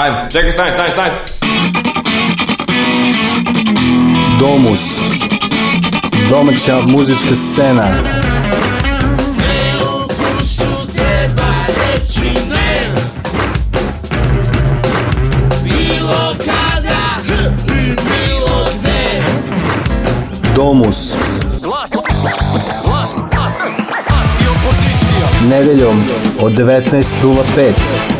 Ajmo, čekaj, stani, stani, stani. Domus. Domaća muzička scena. Ne ukusu treba reći ne. Bilo kada i bilo gde. Domus. Glas, glas, glas, glas i opozicija. Nedeljom od 19.05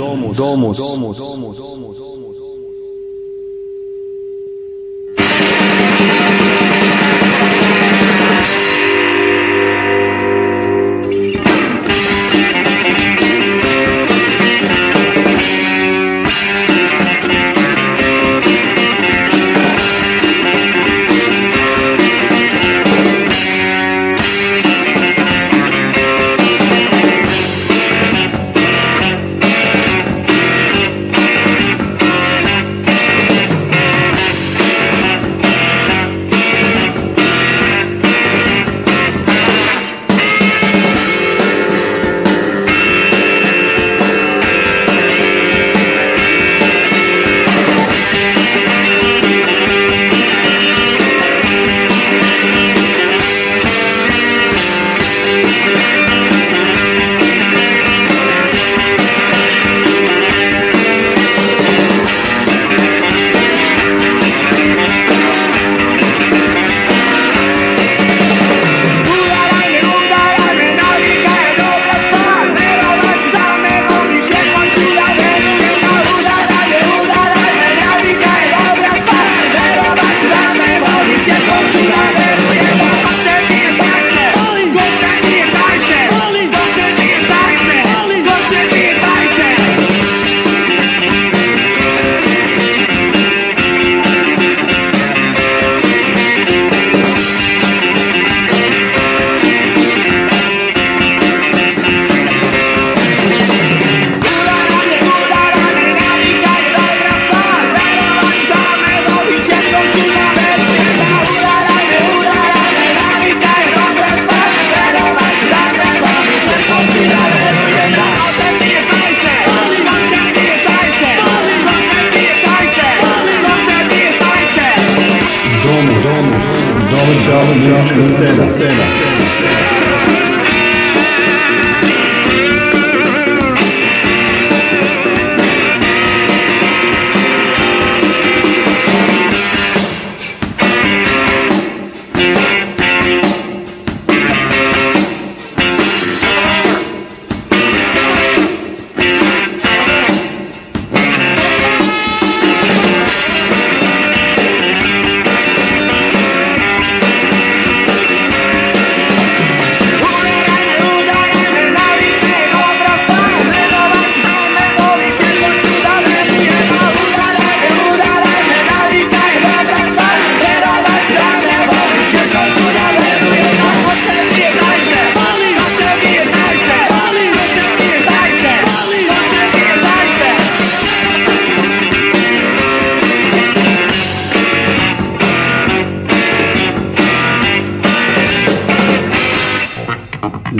domo, domo, domo, domo.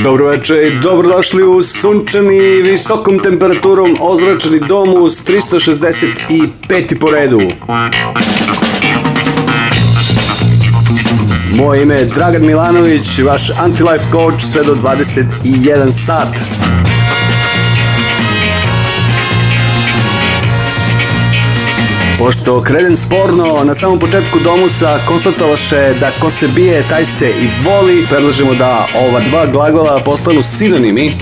Dobro večer i dobrodošli u sunčani visokom temperaturom ozračeni dom uz 365. po redu. Moje ime je Dragan Milanović, vaš Antilife coach sve do 21 sat. Pošto kreden sporno, na samom početku Domusa konstatovaše da ko se bije, taj se i voli, predlažemo da ova dva glagola postanu sinonimi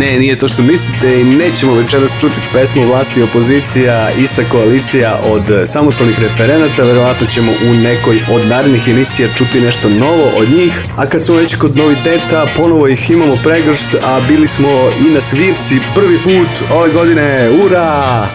Ne, nije to što mislite i nećemo večeras čuti pesmu vlasti i opozicija, ista koalicija od samostalnih referenata, verovatno ćemo u nekoj od narednih emisija čuti nešto novo od njih, a kad smo već kod noviteta, ponovo ih imamo pregršt, a bili smo i na svirci prvi put ove godine, ura!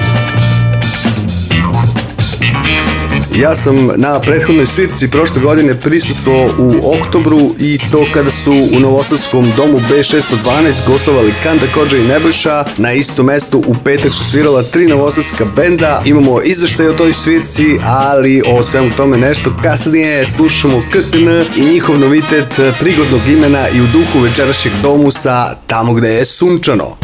Ja sam na prethodnoj svirci prošle godine prisustuo u oktobru i to kada su u Novosadskom domu B612 gostovali Kanda Kođa i Nebojša. Na istom mestu u petak su svirala tri novosadska benda. Imamo izveštaj o toj svirci, ali o svemu tome nešto kasnije slušamo KKN i njihov novitet prigodnog imena i u duhu večerašnjeg domu sa tamo gde je sunčano.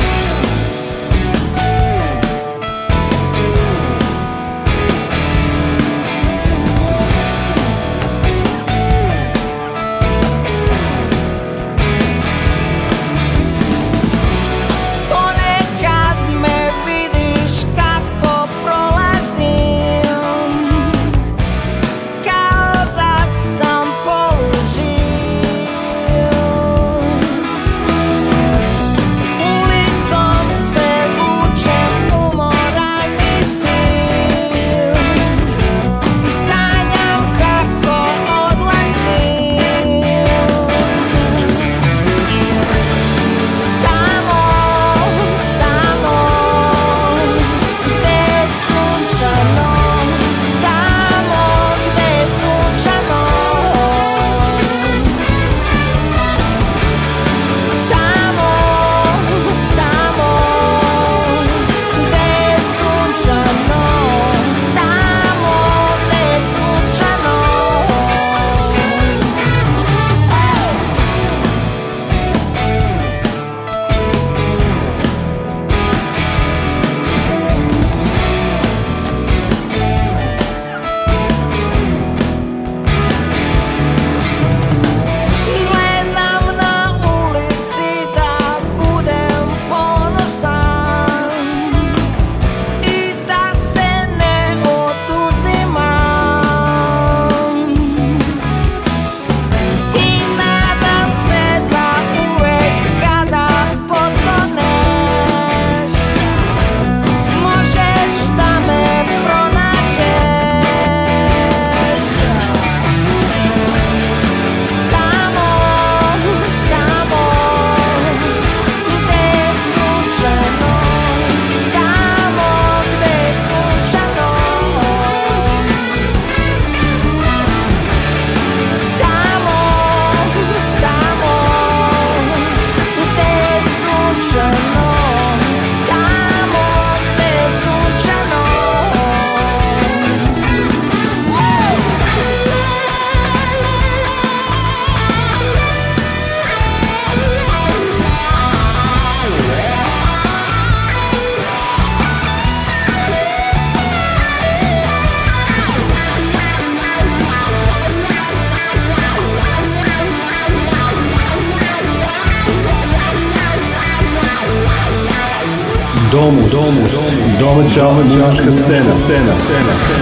Homoćao muzička scena. scena.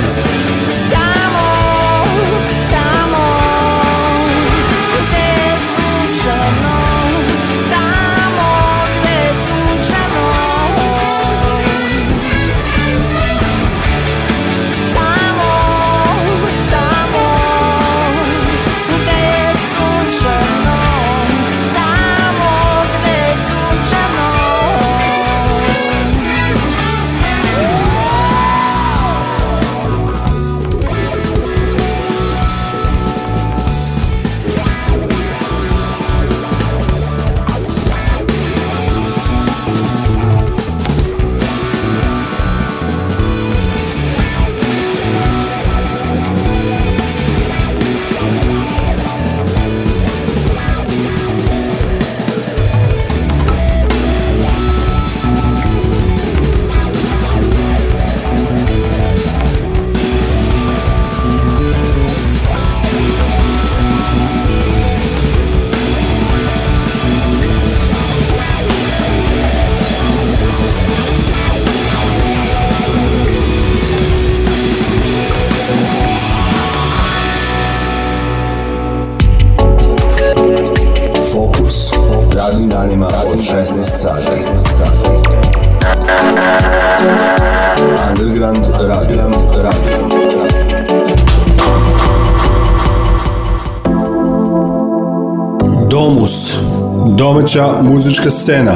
muzička scena.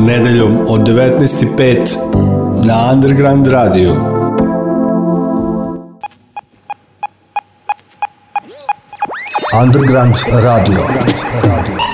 Nedeljom od 19.05 na Underground Radio. Underground radio. Underground radio.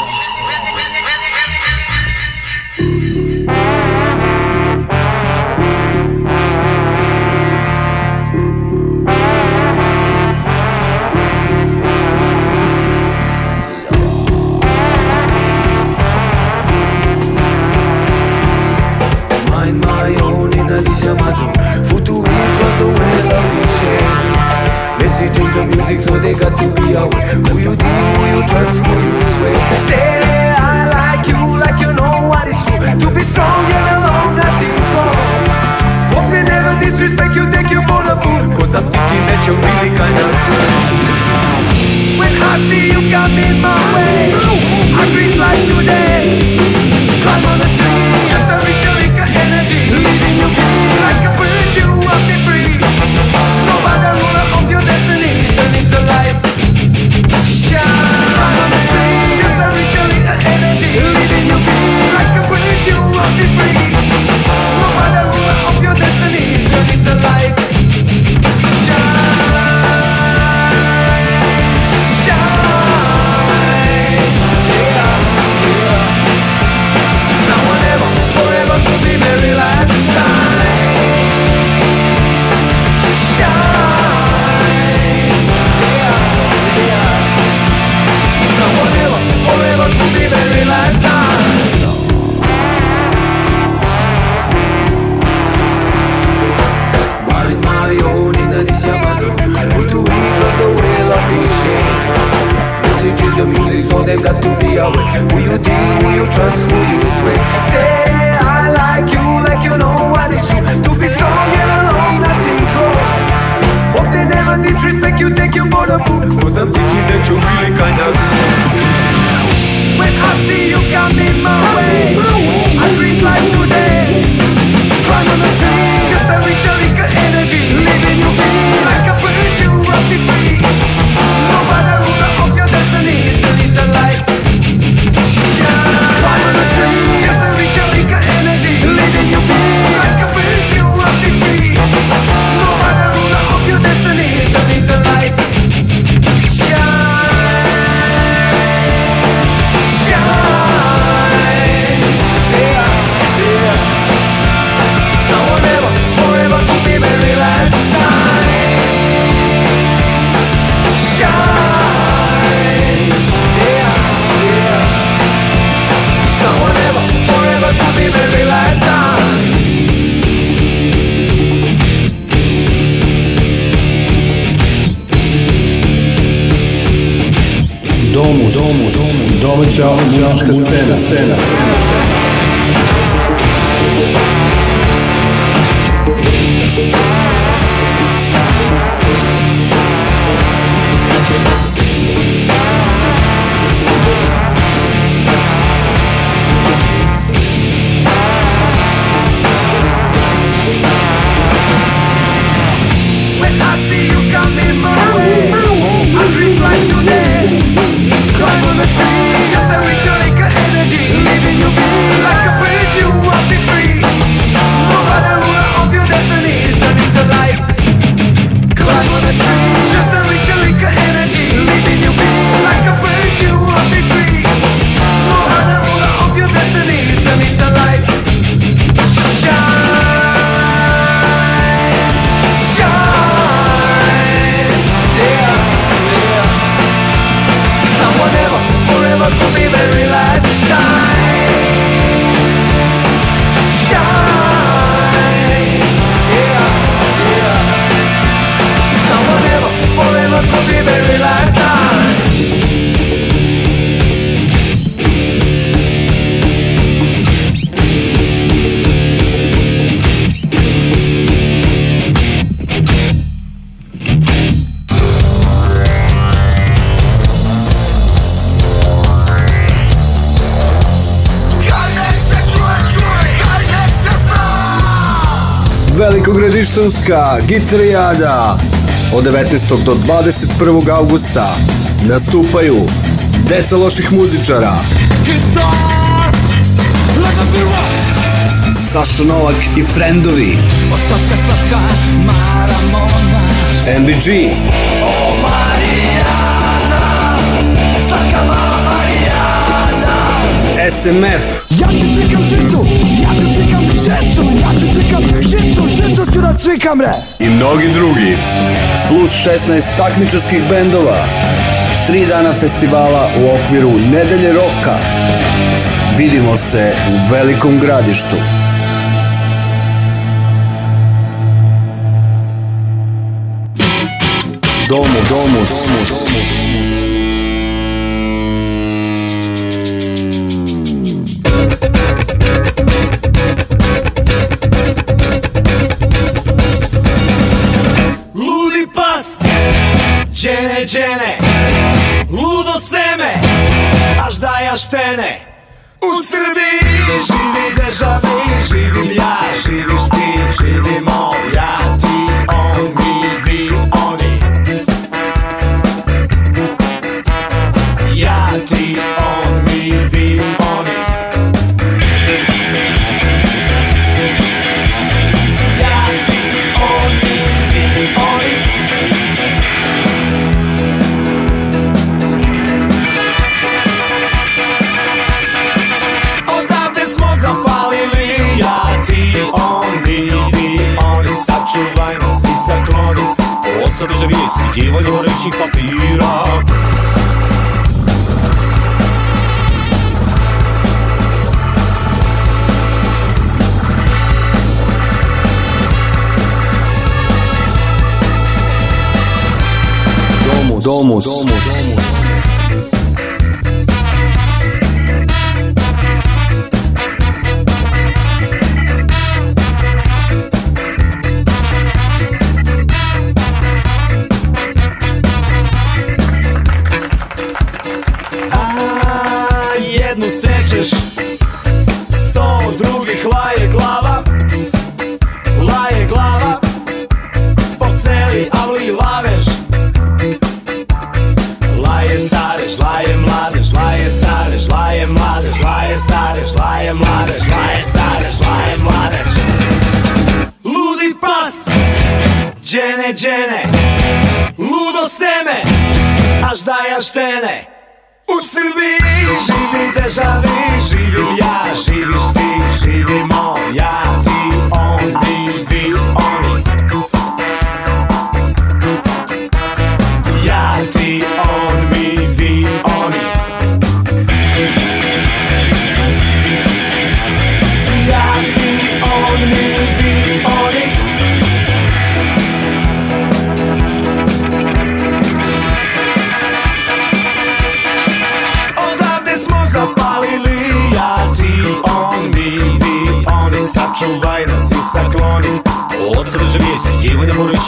Prištinska gitrijada od 19. do 21. augusta nastupaju deca loših muzičara Sašo Novak i Frendovi Slatka, slatka, Maramona MBG O Marijana Slatka Marijana SMF Ja ću cvikam cviku, ja ću cvikam cicam, ja ću cikam, žicu, žicu ću da cikam re I mnogi drugi Plus 16 takmičarskih bendova Tri dana festivala u okviru Nedelje roka Vidimo se u velikom gradištu Domus, domus, domus. domus.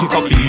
copy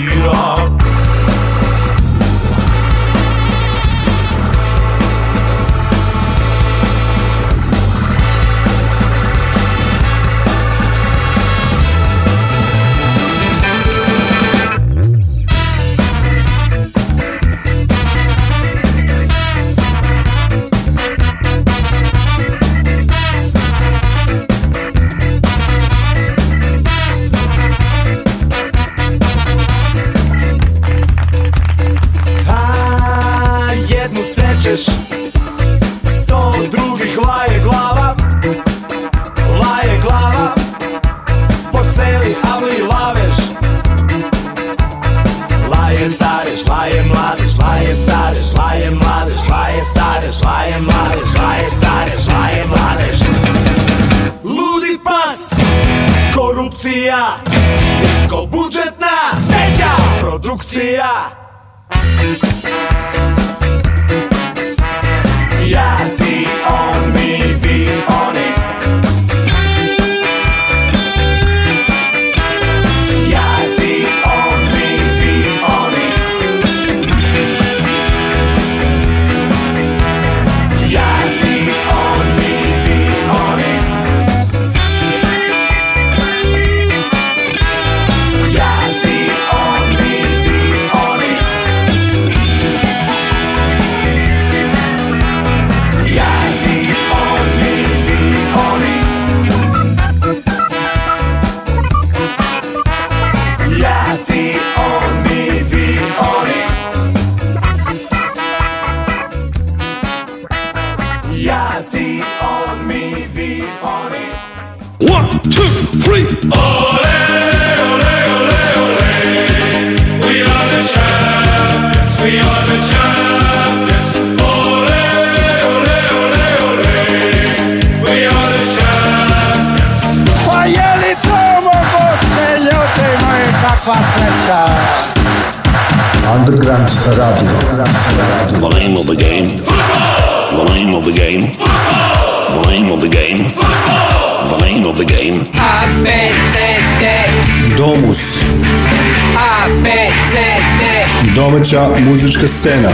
Sena.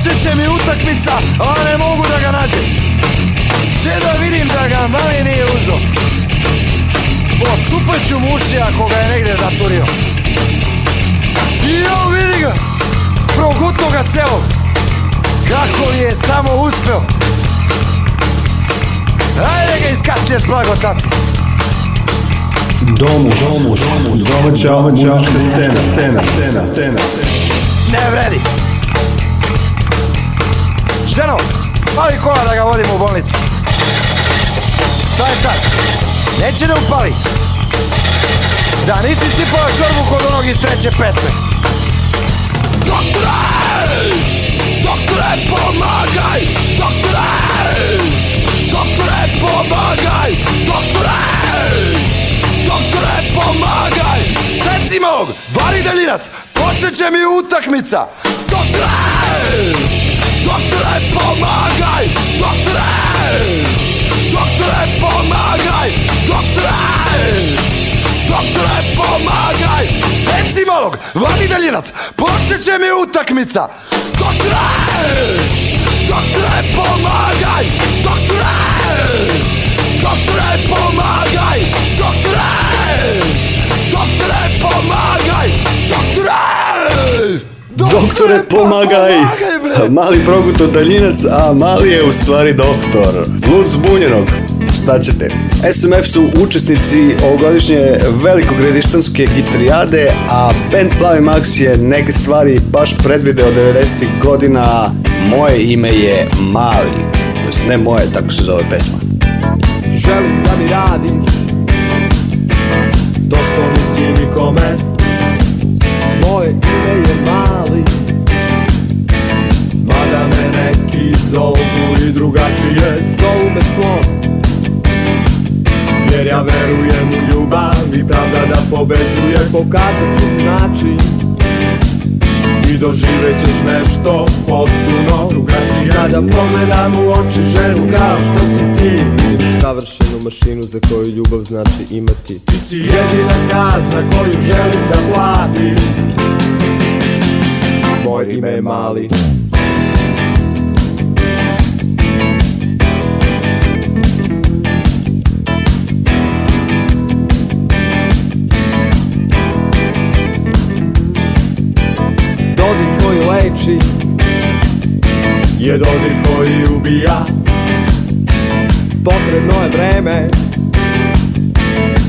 Skočit će mi utakmica, a ne mogu da ga nađem Sve da vidim da ga mali nije uzo Očupat ću mu ako ga je negde zaturio I vidi ga, proguto ga celog Kako li je samo uspeo Ajde ga iskasniješ blago tati Domu, domu, domu, domaća, domaća, domaća, scena, scena, scena, scena. Ne vredi, Ženo, pali kola da ga vodimo u bolnicu. Šta je sad? Neće da upali? Da nisi sipala čorbu kod onog iz treće pesme. Doktore! Doktore, pomagaj! Doktore! Doktore, pomagaj! Doktore! Doktore, pomagaj! Ceci mog, vari delinac, počet će mi utakmica! Doktore! Doktorze pomagaj, doktorze Doktorze pomagaj, doktorze Doktorze pomagaj Cenzimolog, Władimir Pokrzycie mi utakmica Doktorze Doktorze pomagaj, doktorze Doktorze pomagaj, doktorze Doktorze pomagaj, doktorze Doktorze pomagaj! Mali proguto daljinac, a mali je u stvari doktor. Lud zbunjenog. Šta ćete? SMF su učesnici ovogodišnje velikog velikogradištanske gitrijade, a band Plavi Max je neke stvari baš predvideo 90 godina. Moje ime je Mali. To ne moje, tako se zove pesma. Želim da mi radiš To što nisi nikome Moje ime je Mali zovu i drugačije zovu me slon Jer ja verujem u ljubav i pravda da pobeđuje Pokazat ću ti način I doživet ćeš nešto potpuno drugačije Kada pogledam u oči ženu kao što si ti savršenu mašinu za koju ljubav znači imati Ti si jedina kazna koju želim da platim Moje ime je Mali leči Je dodir koji ubija Potrebno je vreme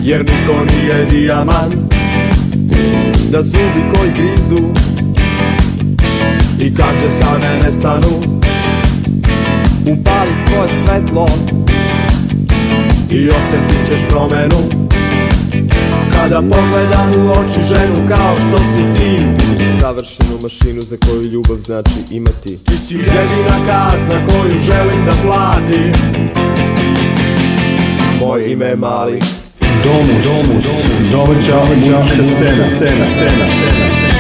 Jer niko nije dijamant Da zubi koji grizu I kaže same nestanu Upali svoje svetlo I osjetit ćeš promenu Kada pogledam u oči ženu kao što si ti Savršenu mašinu za koju ljubav znači imati Ti si jedina kazna koju želim da platim Moje ime je Mali Domu, domu, domu, domaća muzička scena, scena, scena, scena, scena.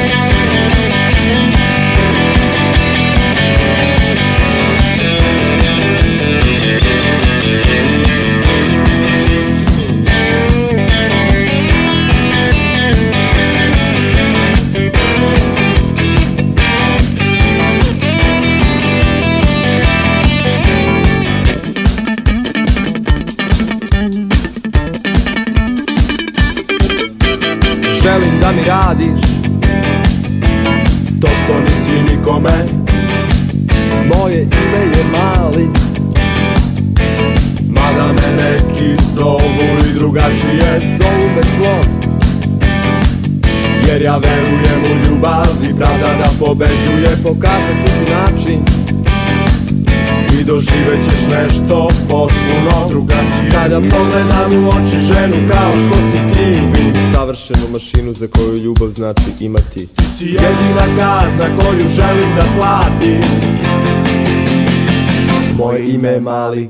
cenu za koju ljubav znači imati Ti si jedina kazna koju želim da plati Moje ime je Mali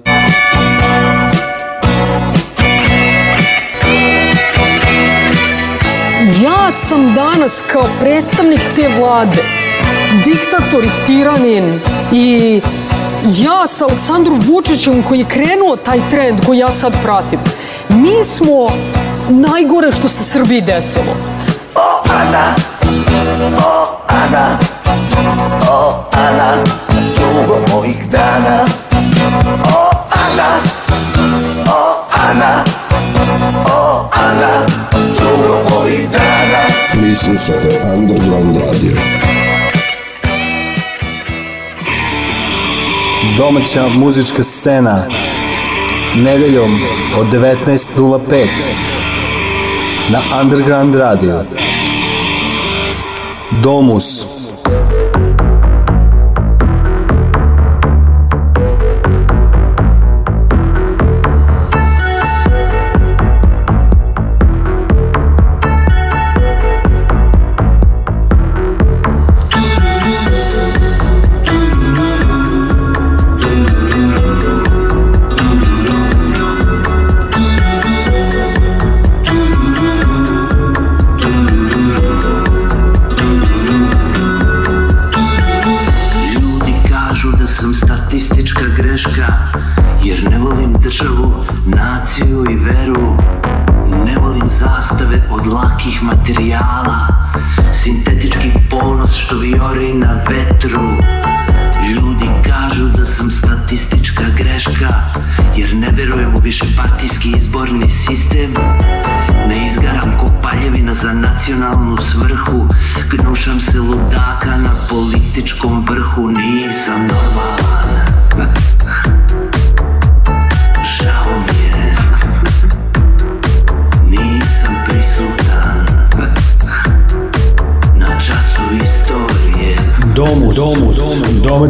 Ja sam danas kao predstavnik te vlade diktator i tiranin i ja sa Aleksandru Vučićem koji je krenuo taj trend koji ja sad pratim. Mi smo najgore što se Srbiji desilo. Ana, o Ana, o Ana, tugo mojih dana O Ana, o Ana, o Ana, tugo mojih dana Vi slušate Underground Radio Domaća muzička scena Nedeljom od 19.05 na Underground Radio. Domus.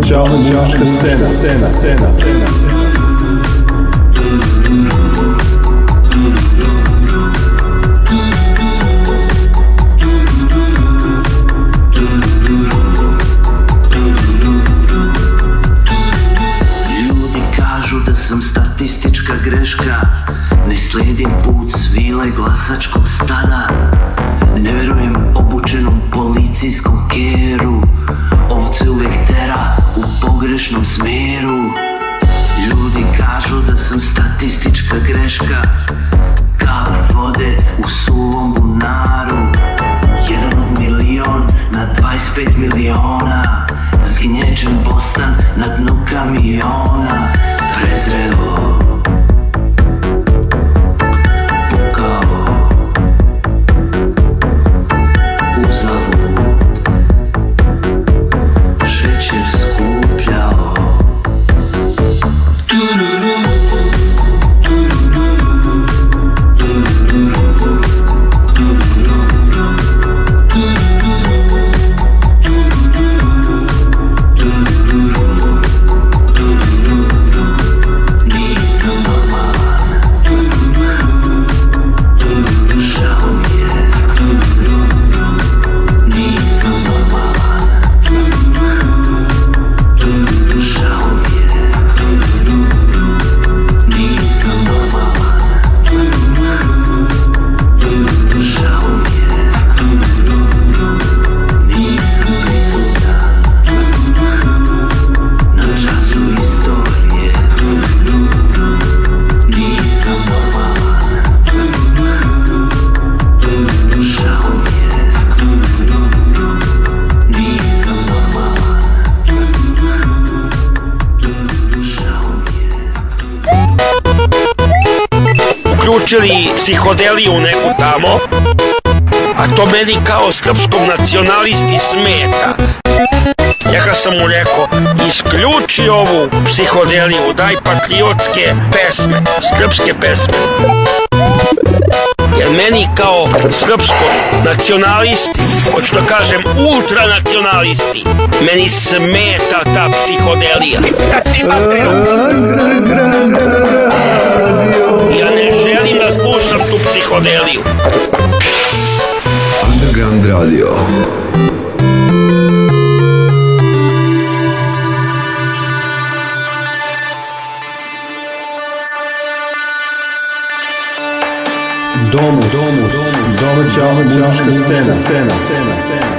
Domaća muzička scena, scena, scena, scena. sam statistička greška Ne sledim put svile glasačkog stada Ne verujem obučenom policijskom pogrešnom smeru Ljudi kažu da sam statistička greška uključili psihodeliju neku tamo, a to meni kao srpskom nacionalisti smeta. Ja kad sam mu rekao, isključi ovu psihodeliju, daj patriotske pesme, srpske pesme. Jer meni kao srpsko nacionalisti, hoću da kažem ultranacionalisti, meni smeta ta psihodelija. psihodeliju. Underground Radio Domus, domus, domaća muzička scena. scena.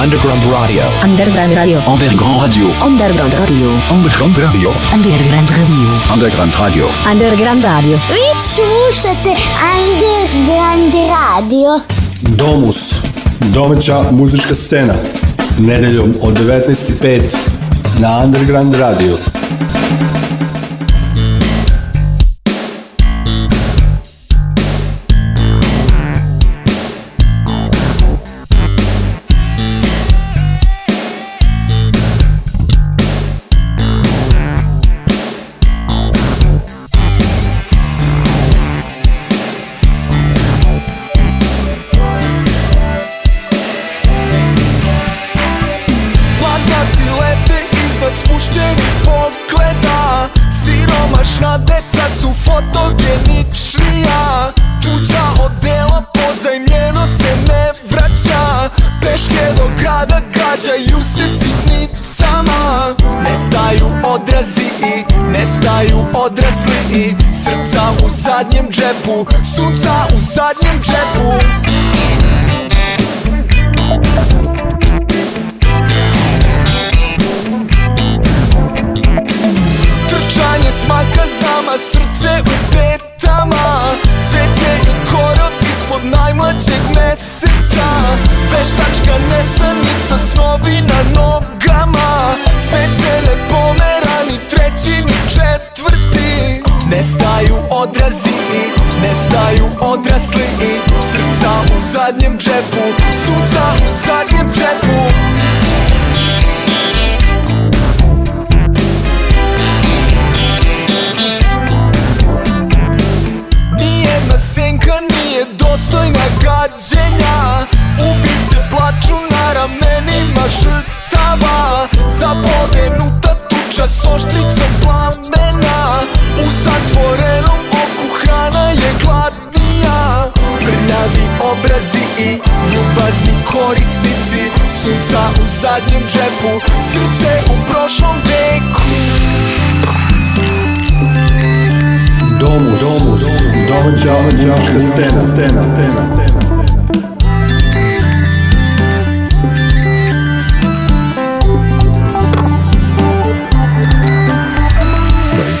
Underground Radio. Underground Radio. Underground Radio. Underground Radio. Underground Radio. Underground Radio. Underground Radio. Underground Radio. Vi slušate Underground Radio. Domus. Domaća muzička scena. Nedeljom od 19.05 na Underground Radio. zadnjem džepu Srce u prošlom veku Domus, domus, domaća, muzička scena, scena, scena, scena.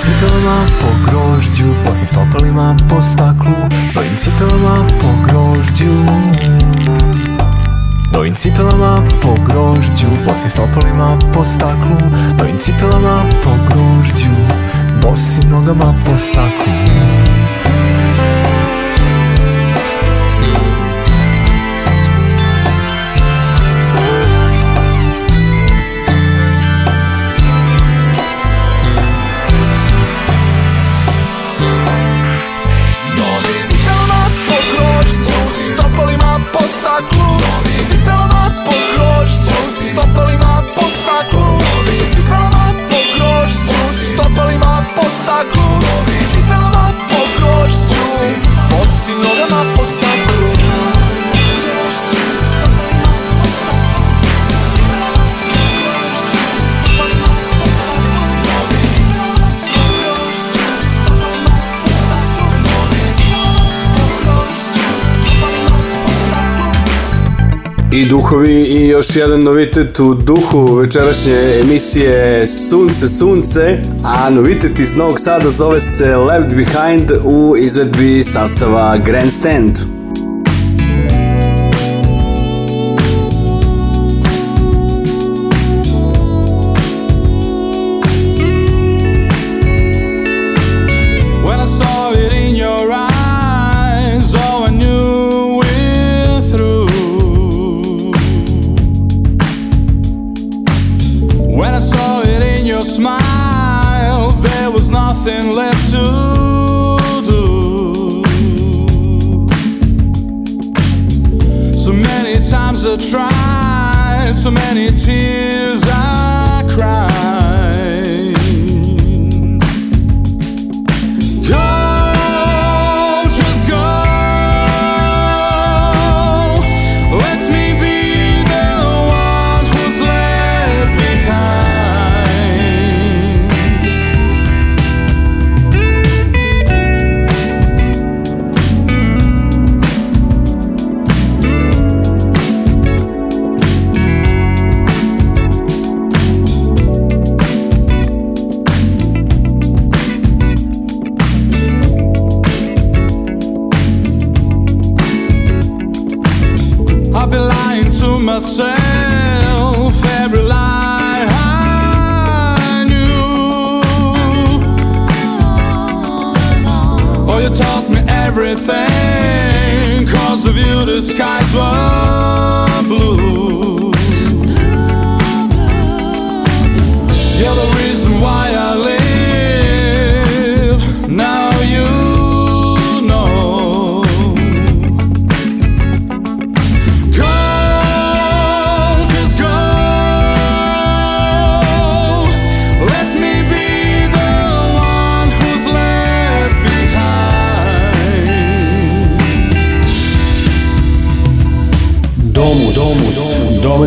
cipelama po grožđu Posle stopalima po staklu Novim cipelama po grožđu Novim cipelama po grožđu Bosim stopolima po staklu Novim cipelama po grožđu Bosim nogama po staklu i duhovi i još jedan novitet u duhu večerašnje emisije Sunce, Sunce, a novitet iz Novog Sada zove se Left Behind u izvedbi sastava Grandstand.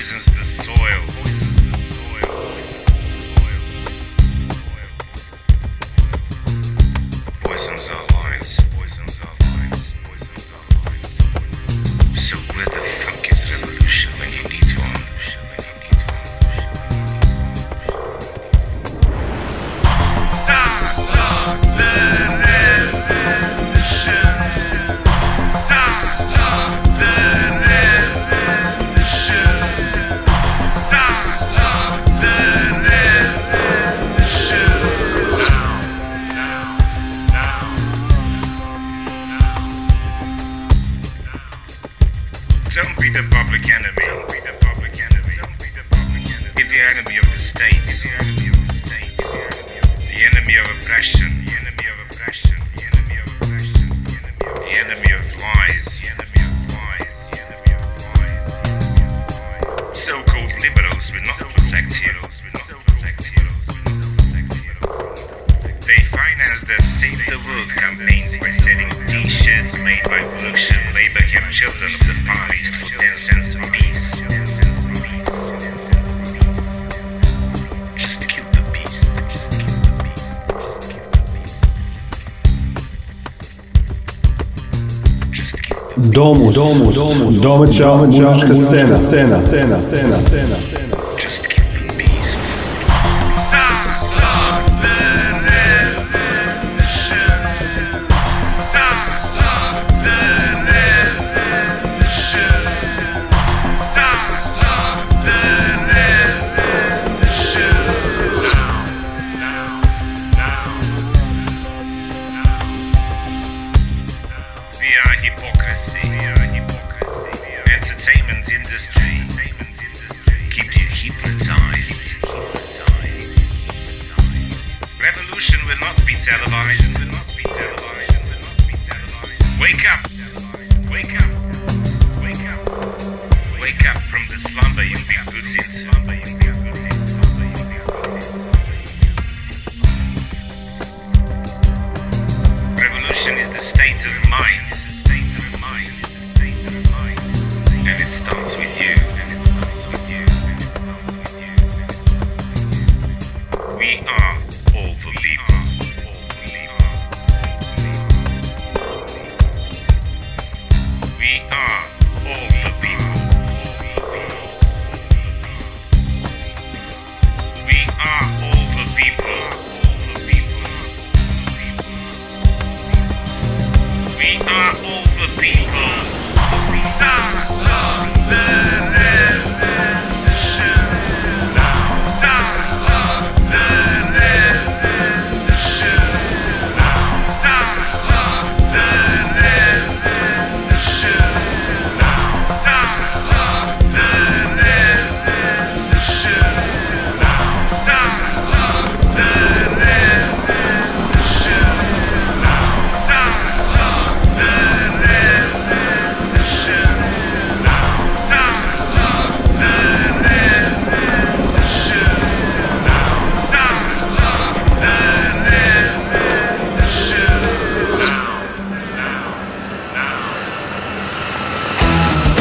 poisons the soil. Domus, domaća muzička scena, scena, scena, scena, scena.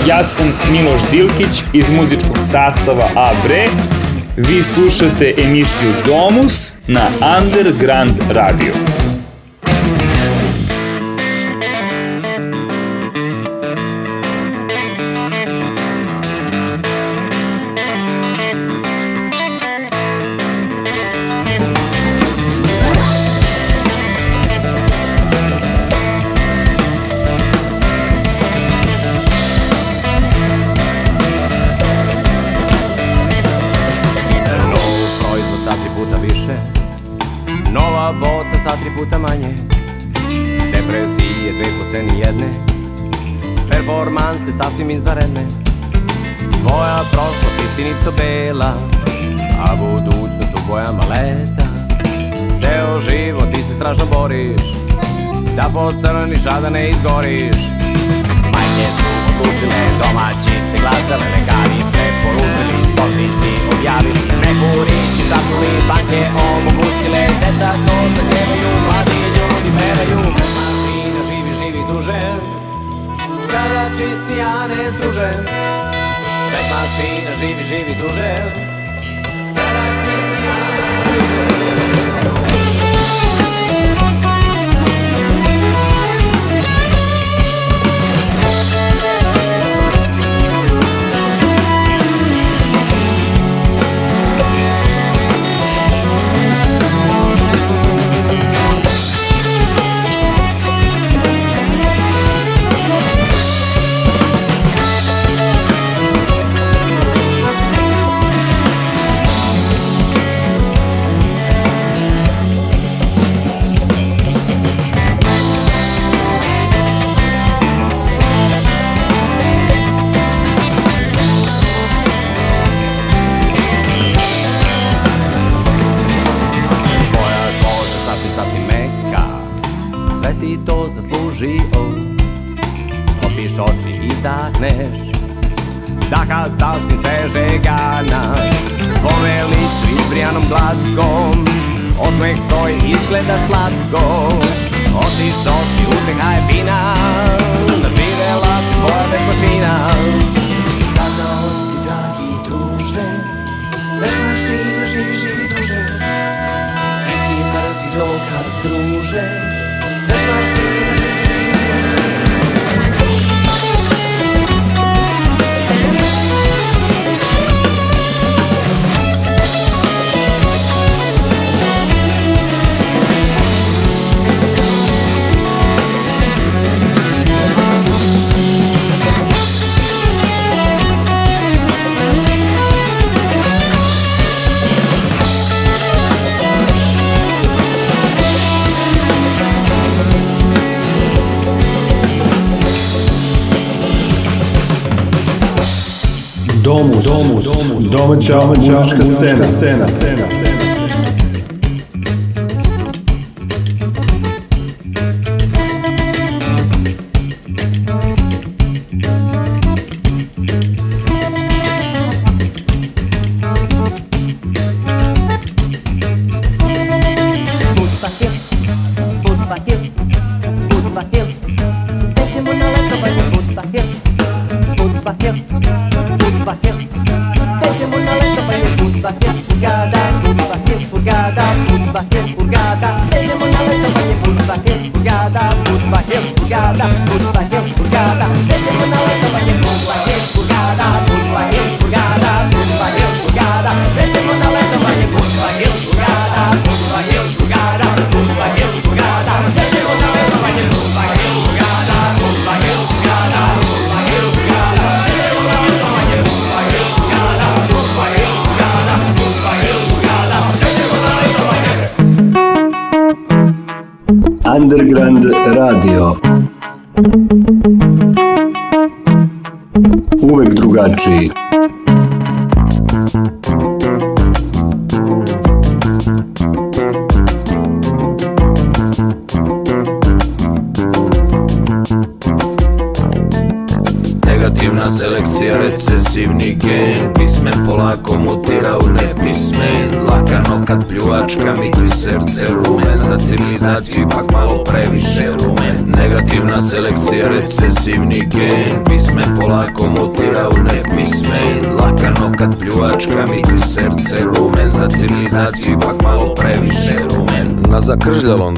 Ja sam Miloš Dilkić iz muzičkog sastava Abre. Vi slušate emisiju Domus na Underground Radio. Звучала музычка сцена. сцена.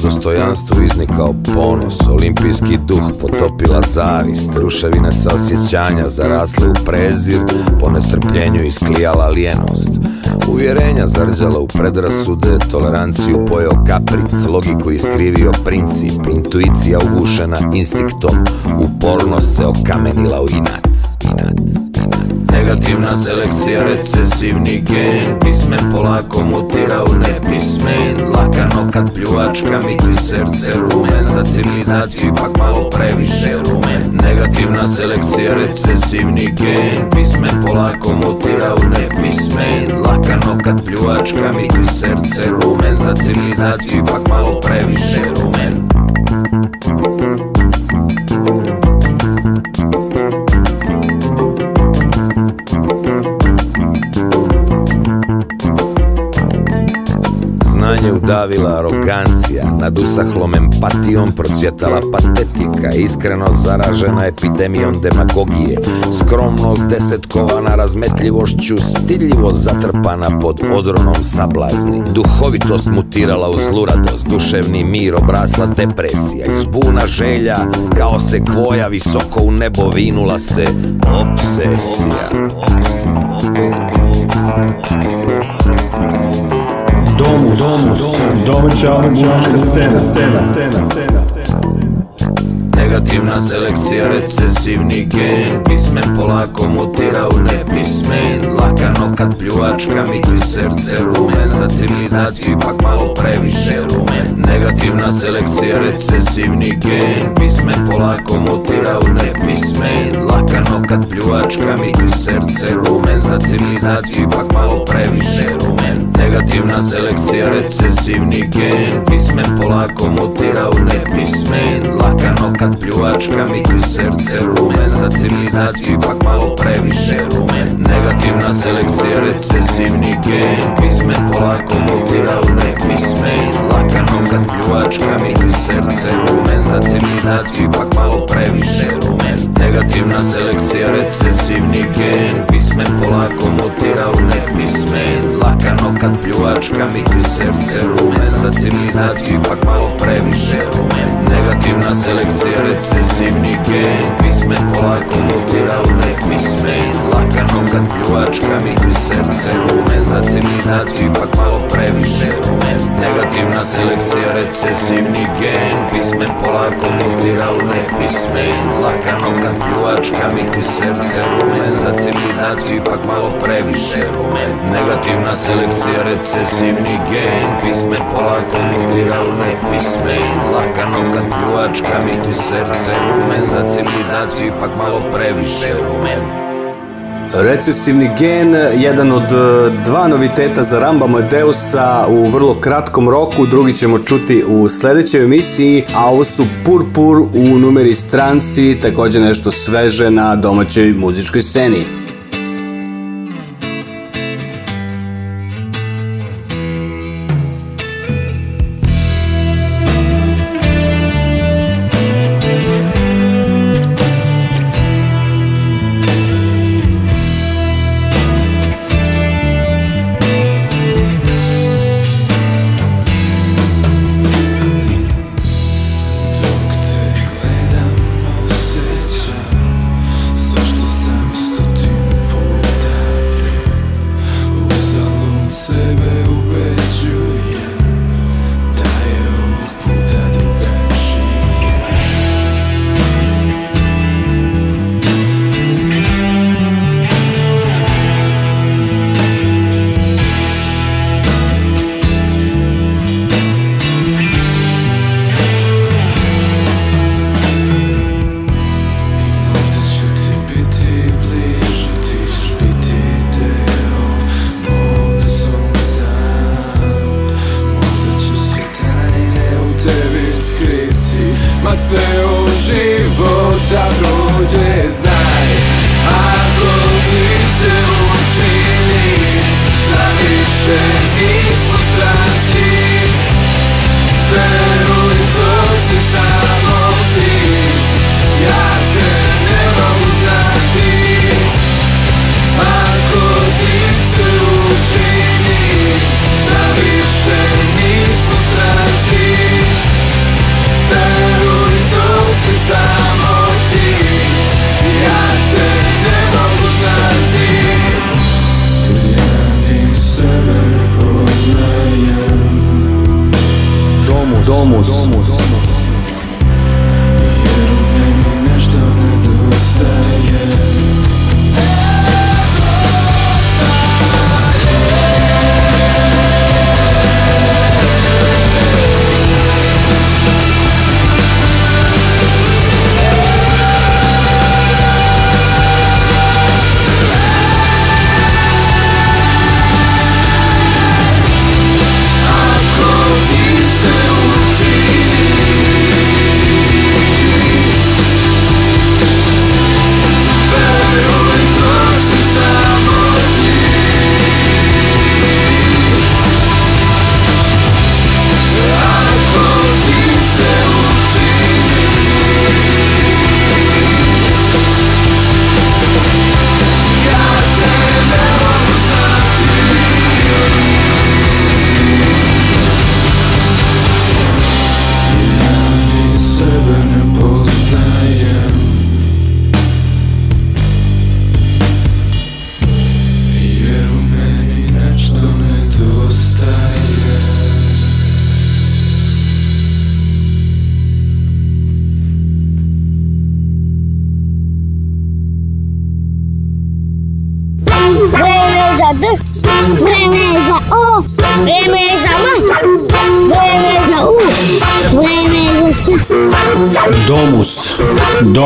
svom dostojanstvu iznikao ponos Olimpijski duh potopila zavist Ruševine saosjećanja zarasle u prezir Po nestrpljenju isklijala lijenost Uvjerenja zarđala u predrasude Toleranciju pojeo kapric Logiku iskrivio princip Intuicija ugušena instiktom Upornost se okamenila u inat negativna selekcija, recesivni gen Pisme polako mutira u nepismen Lakano kad pljuvačka mi tu srce rumen Za civilizaciju ipak malo previše rumen Negativna selekcija, recesivni gen Pisme polako mutira u nepismen Lakano kad pljuvačka mi tu srce rumen Za civilizaciju ipak malo previše rumen davila arogancija, nad usahlom empatijom procvjetala patetika, iskreno zaražena epidemijom demagogije, skromnost desetkovana razmetljivošću, stidljivo zatrpana pod odronom sablazni, duhovitost mutirala u zluradost, duševni mir obrasla depresija, Izbuna želja kao se kvoja visoko u nebo vinula se obsesija. obsesija domu, domu, domu, domaća muzička scena, scena, scena, scena, Negativna selekcija, recesivni gen Pismen polako mutira u nepismen Lakano kad pljuvačka mi srce rumen Za civilizaciju ipak malo previše rumen Negativna selekcija, recesivni gen Pismen polako mutira u nepismen Lakano kad pljuvačka mi srce rumen Za civilizaciju ipak malo previše rumen Negativna selekcija, recesivni gen Pismen polako mutira u nepismen Lakano kad pljuvačka mi tu srce rumen Za civilizaciju ipak malo previše rumen Negativna selekcija, recesivni gen Pismen polako mutira u nepismen Lakano kad pljuvačka mi tu srce rumen Za civilizaciju ipak malo previše rumen Negativna selekcija, recesivni gen Pismen polako mutira u nepismen Lakano kad pljuvačka mi u srce rumen Za civilizaciju ipak malo previše rumen Negativna selekcija recesivni gen Pismen polako mutira u nepismen Lakano kad pljuvačka mi u srce rumen Za civilizaciju ipak malo previše rumen Negativna selekcija recesivni gen Pismen polako mutira u nepismen Lakano kad pljuvačka mi u srce rumen Za civilizaciju ipak malo previše rumen Negativna selekcija recesivni gen Pismen polako diktira u nepismen Lakano kad pljuvačka mi ti srce rumen Za civilizaciju ipak malo previše rumen Recesivni gen, jedan od e, dva noviteta za Ramba Modeusa u vrlo kratkom roku, drugi ćemo čuti u sledećoj emisiji, a ovo su Purpur u numeri stranci, takođe nešto sveže na domaćoj muzičkoj sceni.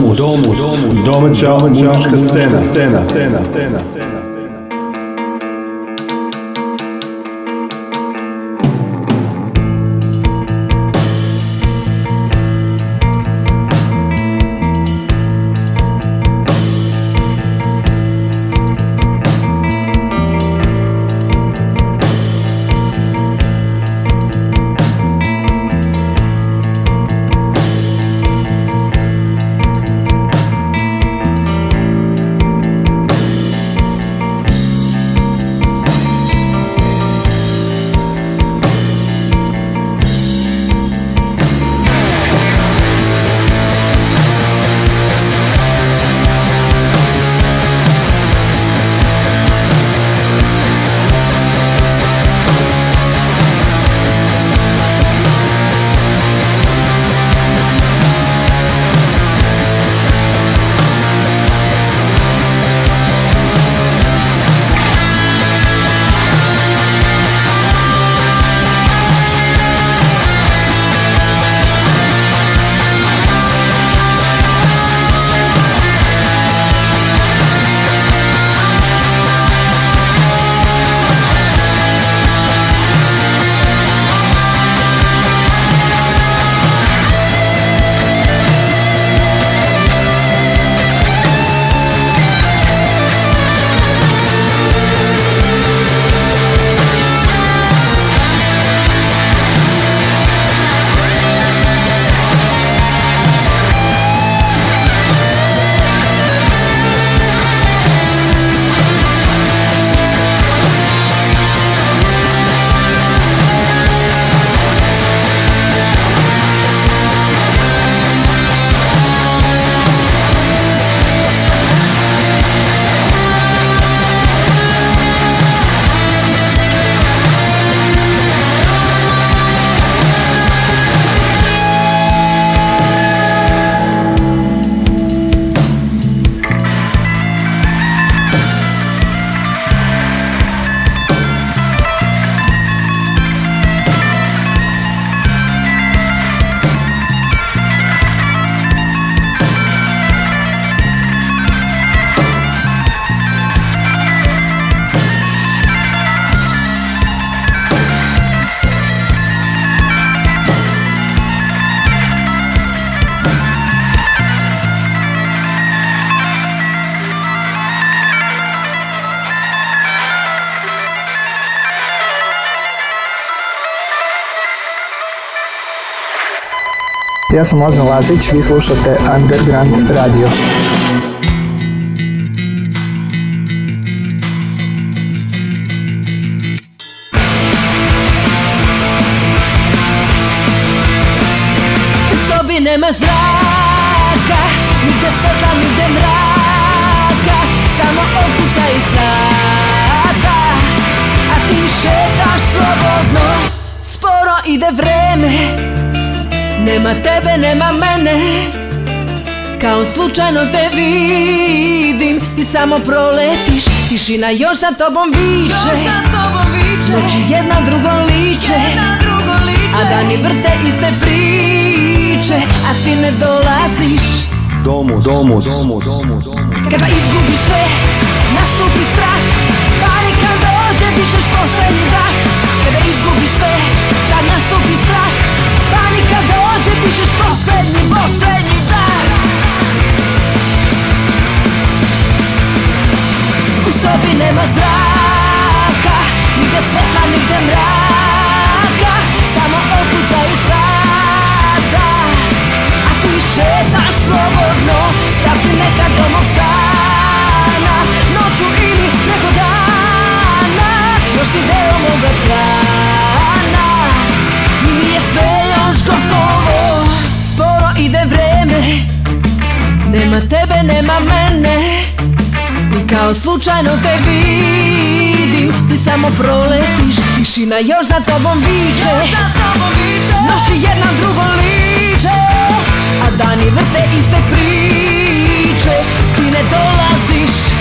Domus, Domus, domaća, domaća muzička scena, scena, scena, scena. Ja sam Lazan Lazić, vi slušate Underground Radio. Sobi nema zraka, nigde svetla, gde mraka, samo okuca i sata, a ti šetaš slobodno, sporo ide vreme, Nema tebe, nema mene Kao slučajno te vidim Ti samo proletiš Tišina još za tobom viče Noći jedna drugo liče A dani vrte iste priče A ti ne dolaziš Domus, domus, domus, domus. Kada izgubi sve, nastupi strah Panika dođe, dišeš poslednji dah Kada izgubi sve, Pišeš poslednji, poslednji dan U sobi nema zraka Nigde svetla, nigde mraka Samo odkucaju sata A ti šetaš slobodno Strav ti nekad do mog stana Noću ili neko dana Još si deo moga kraja ide vreme Nema tebe, nema mene I kao slučajno te vidim Ti samo proletiš Tišina još za tobom viče Noći jedna drugo liče A dani vrte iste priče Ti ne dolaziš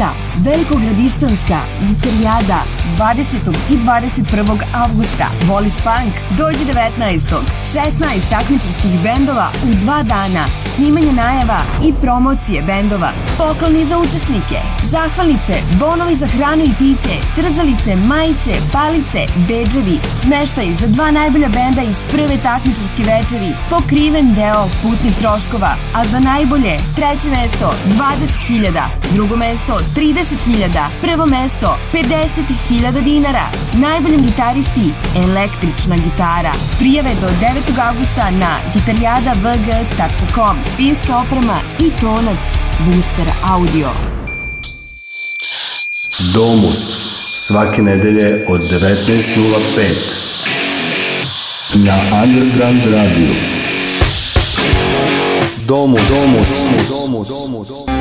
Splita, Velikogradištanska, Viterijada, 20. i 21. avgusta. Voliš punk? Dođi 19. 16 takmičarskih bendova u dva dana snimanje najava i promocije bendova, pokloni za učesnike, zahvalnice, bonovi za hranu i piće, trzalice, majice, palice, beđevi, smeštaj za dva najbolja benda iz prve takmičarske večeri, pokriven deo putnih troškova, a za najbolje treće mesto 20.000, drugo mesto 30.000, prvo mesto 50.000 dinara, najboljem gitaristi električna gitara. Prijave do 9. augusta na gitarijada.vg.com Finska oprema i tonac Booster Audio. Domus svake nedelje od 19.05 na Underground Radio. Domus, Domus, Domus, Domus. Domus.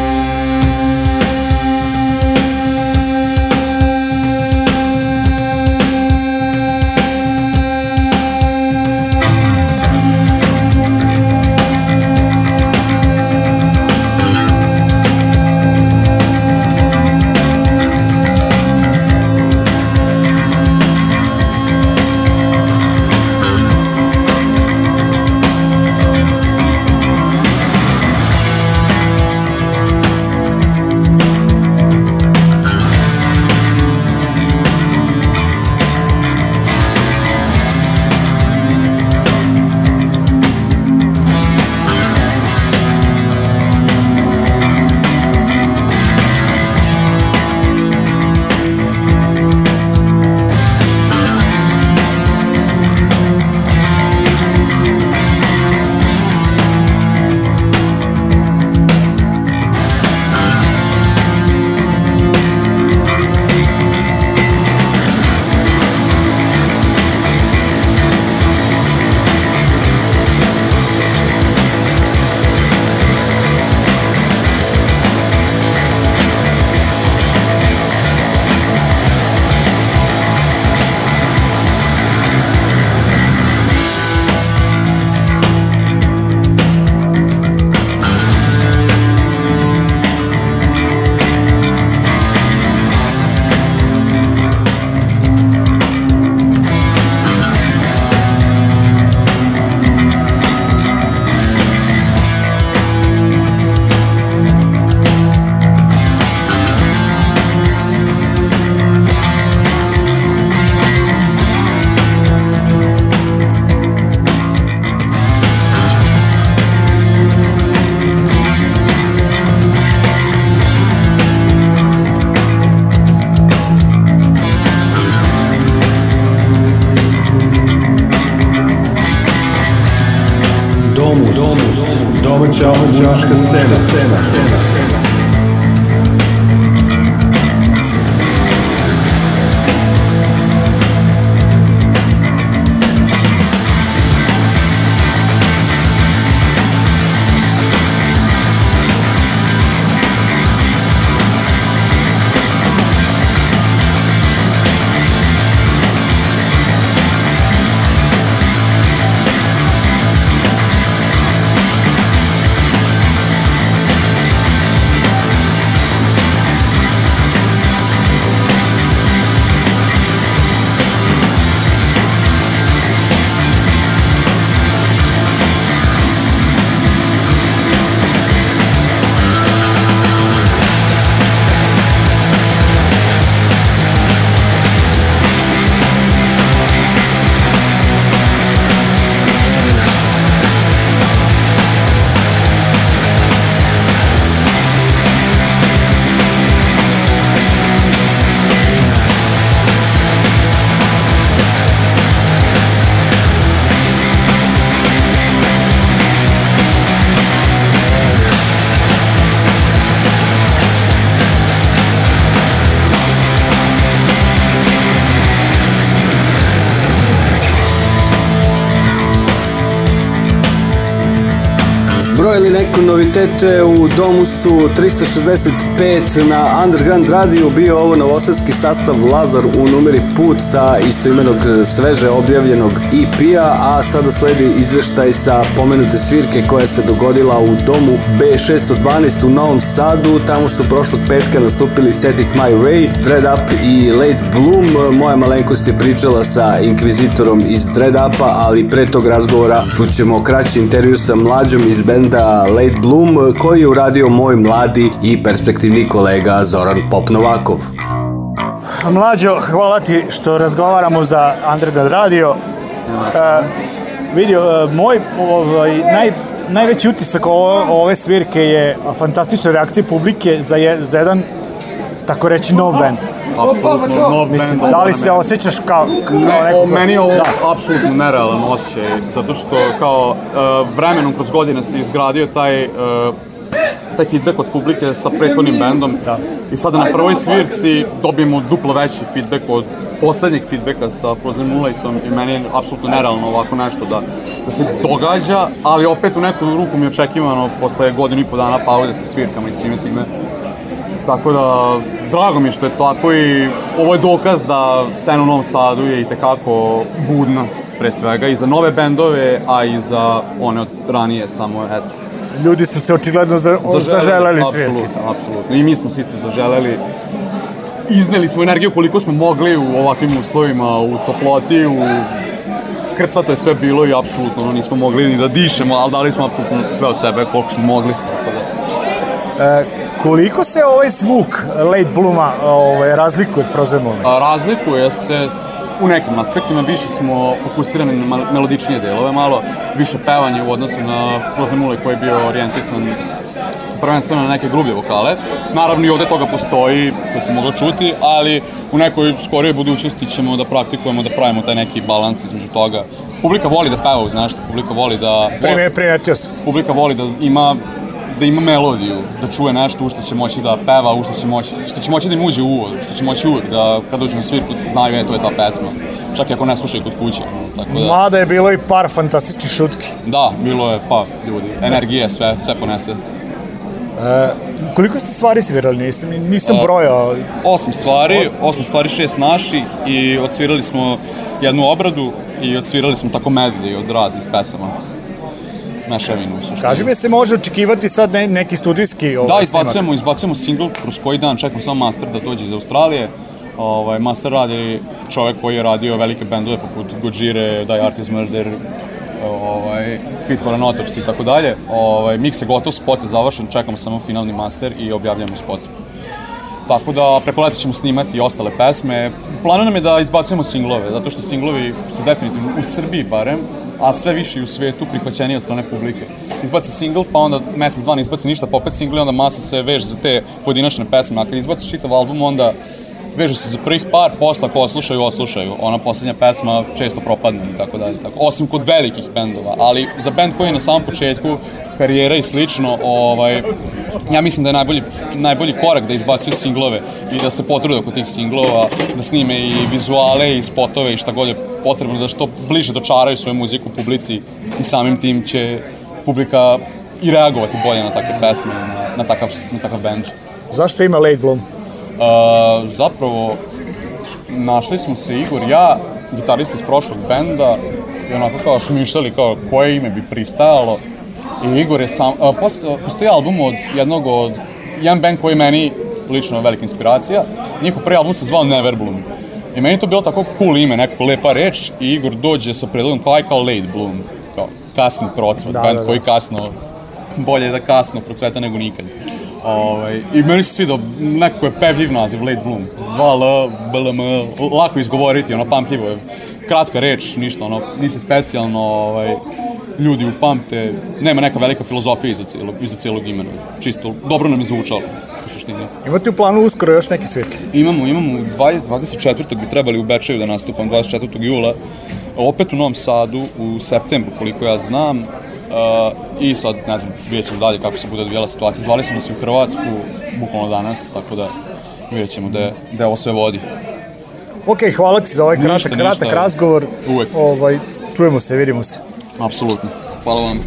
Svakako novitete u domu su 365 na Underground radiju bio ovo novosadski sastav Lazar u numeri Put sa istoimenog sveže objavljenog EP-a, a sada sledi izveštaj sa pomenute svirke koja se dogodila u domu B612 u Novom Sadu. Tamo su prošlog petka nastupili Setic My Ray, Dread Up i Late Bloom. Moja malenkost je pričala sa Inkvizitorom iz Dread Upa, ali pre tog razgovora čućemo kraći intervju sa mlađom iz benda Late Nate Bloom koji je uradio moj mladi i perspektivni kolega Zoran Popnovakov. Mlađo, hvala ti što razgovaramo za Underground Radio. E, vidio, e, moj ovaj, naj, najveći utisak ove svirke je fantastična reakcija publike za, je, za jedan tako reći nov band. Apsolutno nov Mislim, band. Da li se osjećaš kao, kao ne, neko... O, meni je ovo da. apsolutno nerealan osjećaj, zato što kao uh, vremenom kroz godine se izgradio taj uh, taj feedback od publike sa prethodnim bendom da. i sada na prvoj svirci dobijemo duplo veći feedback od poslednjeg feedbacka sa Frozen Moonlightom i meni je apsolutno nerealno ovako nešto da, da se događa, ali opet u neku ruku mi je očekivano posle godinu i po dana pauze sa svirkama i svime time. Tako da, Drago mi što je tako i ovo je dokaz da scena u Novom Sadu je i tekako budna pre svega i za nove bendove, a i za one od ranije samo, eto. Ljudi su se očigledno za, zaželeli, zaželeli svirke. Apsolutno, apsolutno. I mi smo se isto zaželeli. Izneli smo energiju koliko smo mogli u ovakvim uslovima, u toploti, u krcato je sve bilo i apsolutno ono, nismo mogli ni da dišemo, ali dali smo apsolutno sve od sebe koliko smo mogli. Da. E, Koliko se ovaj zvuk Late Bluma ovaj, razlikuje od Frozen Moon? Razlikuje se u nekim aspektima, više smo fokusirani na melodičnije delove, malo više pevanje u odnosu na Frozen Moon koji je bio orijentisan prvenstveno na neke grublje vokale. Naravno i ovde toga postoji, što se moglo čuti, ali u nekoj skorijoj budućnosti ćemo da praktikujemo, da pravimo taj neki balans između toga. Publika voli da peva znaš, publika voli da... Primetio sam. Publika voli da ima da ima melodiju, da čuje nešto u što će moći da peva, u što će moći, što će moći da im uđe u uvo, što će moći uvek da kad dođu na svirku znaju je to je ta pesma. Čak i ako ne slušaju kod kuće. Tako da... Mada je bilo i par fantastičnih šutki. Da, bilo je pa ljudi, energije, sve, sve ponese. E, koliko ste stvari svirali? Nisam, nisam A, brojao. Osam stvari, osam. osam stvari, šest naši i odsvirali smo jednu obradu i odsvirali smo tako medley od raznih pesama na Ševinu. Kaži mi, se može očekivati sad ne, neki studijski ovaj, Da, izbacujemo, snimak. izbacujemo singl kroz koji dan čekam samo master da dođe iz Australije. Ovaj, master radi čovek koji je radio velike bendove poput Gojire, Die Artist Murder, ovaj, Fit for an Autopsy i tako dalje. Ovaj, mix je gotov, spot je završen, čekamo samo finalni master i objavljamo spot. Tako da preko ćemo snimati i ostale pesme. Plano nam je da izbacujemo singlove, zato što singlovi su definitivno u Srbiji barem a sve više i u svetu prihvaćenije od strane publike. Izbaci single, pa onda mesec, dva ne izbaci ništa, pa opet single i onda masa se veže za te pojedinačne pesme, a kad izbaci čitav album, onda veže se za prvih par, posle ko oslušaju, oslušaju. Ona poslednja pesma često propadne i tako dalje. Tako. Osim kod velikih bendova, ali za bend koji je na samom početku karijera i slično, ovaj, ja mislim da je najbolji, najbolji korak da izbacuju singlove i da se potrude oko tih singlova, da snime i vizuale i spotove i šta god je potrebno, da što bliže dočaraju svoju muziku publici i samim tim će publika i reagovati bolje na takve pesme, na, na, takav, na takav band. Zašto ima Late Bloom? Uh, zapravo, našli smo se Igor, ja, gitarista iz prošlog benda, i onako kao smišljali kao koje ime bi pristajalo I Igor je sam, a, posto, postoji album od jednog od, jedan band koji meni lično velika inspiracija. Njihov prvi album se zvao Neverbloom. I meni to bilo tako cool ime, neka lepa reč i Igor dođe sa predlogom kao kao Late Bloom, kao kasni procvet, da, band da, da. koji kasno, bolje da kasno procveta nego nikad. Ovaj, I meni se svidao, nekako je pevljiv naziv, Late Bloom. Dva L, B, L, M, lako izgovoriti, ono, pamtljivo je. Kratka reč, ništa, ono, ništa specijalno, ovaj, ljudi upamte, nema neka velika filozofija iza celog, iza celog imena, čisto dobro nam je zvučalo u suštini. Imate u planu uskoro još neke svirke? Imamo, imamo, 20, 24. bi trebali u Bečaju da nastupam, 24. jula, opet u Novom Sadu u septembru, koliko ja znam, uh, i sad, ne znam, vidjet ćemo dalje kako se bude odvijela situacija, zvali smo nas i u Hrvatsku, bukvalno danas, tako da vidjet ćemo da, da ovo sve vodi. Ok, hvala ti za ovaj kratak, kratak razgovor. Uvek. Ovaj, čujemo se, vidimo se. Абсолютно. Палом.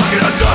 Look a dog.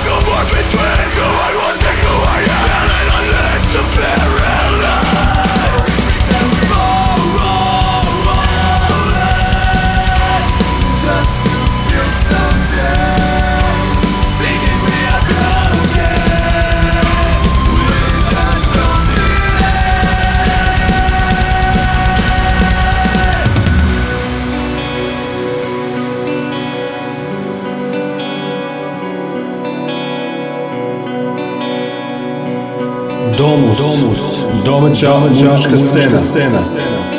Novus, domaća, domaća muzička, muzička scena. scena.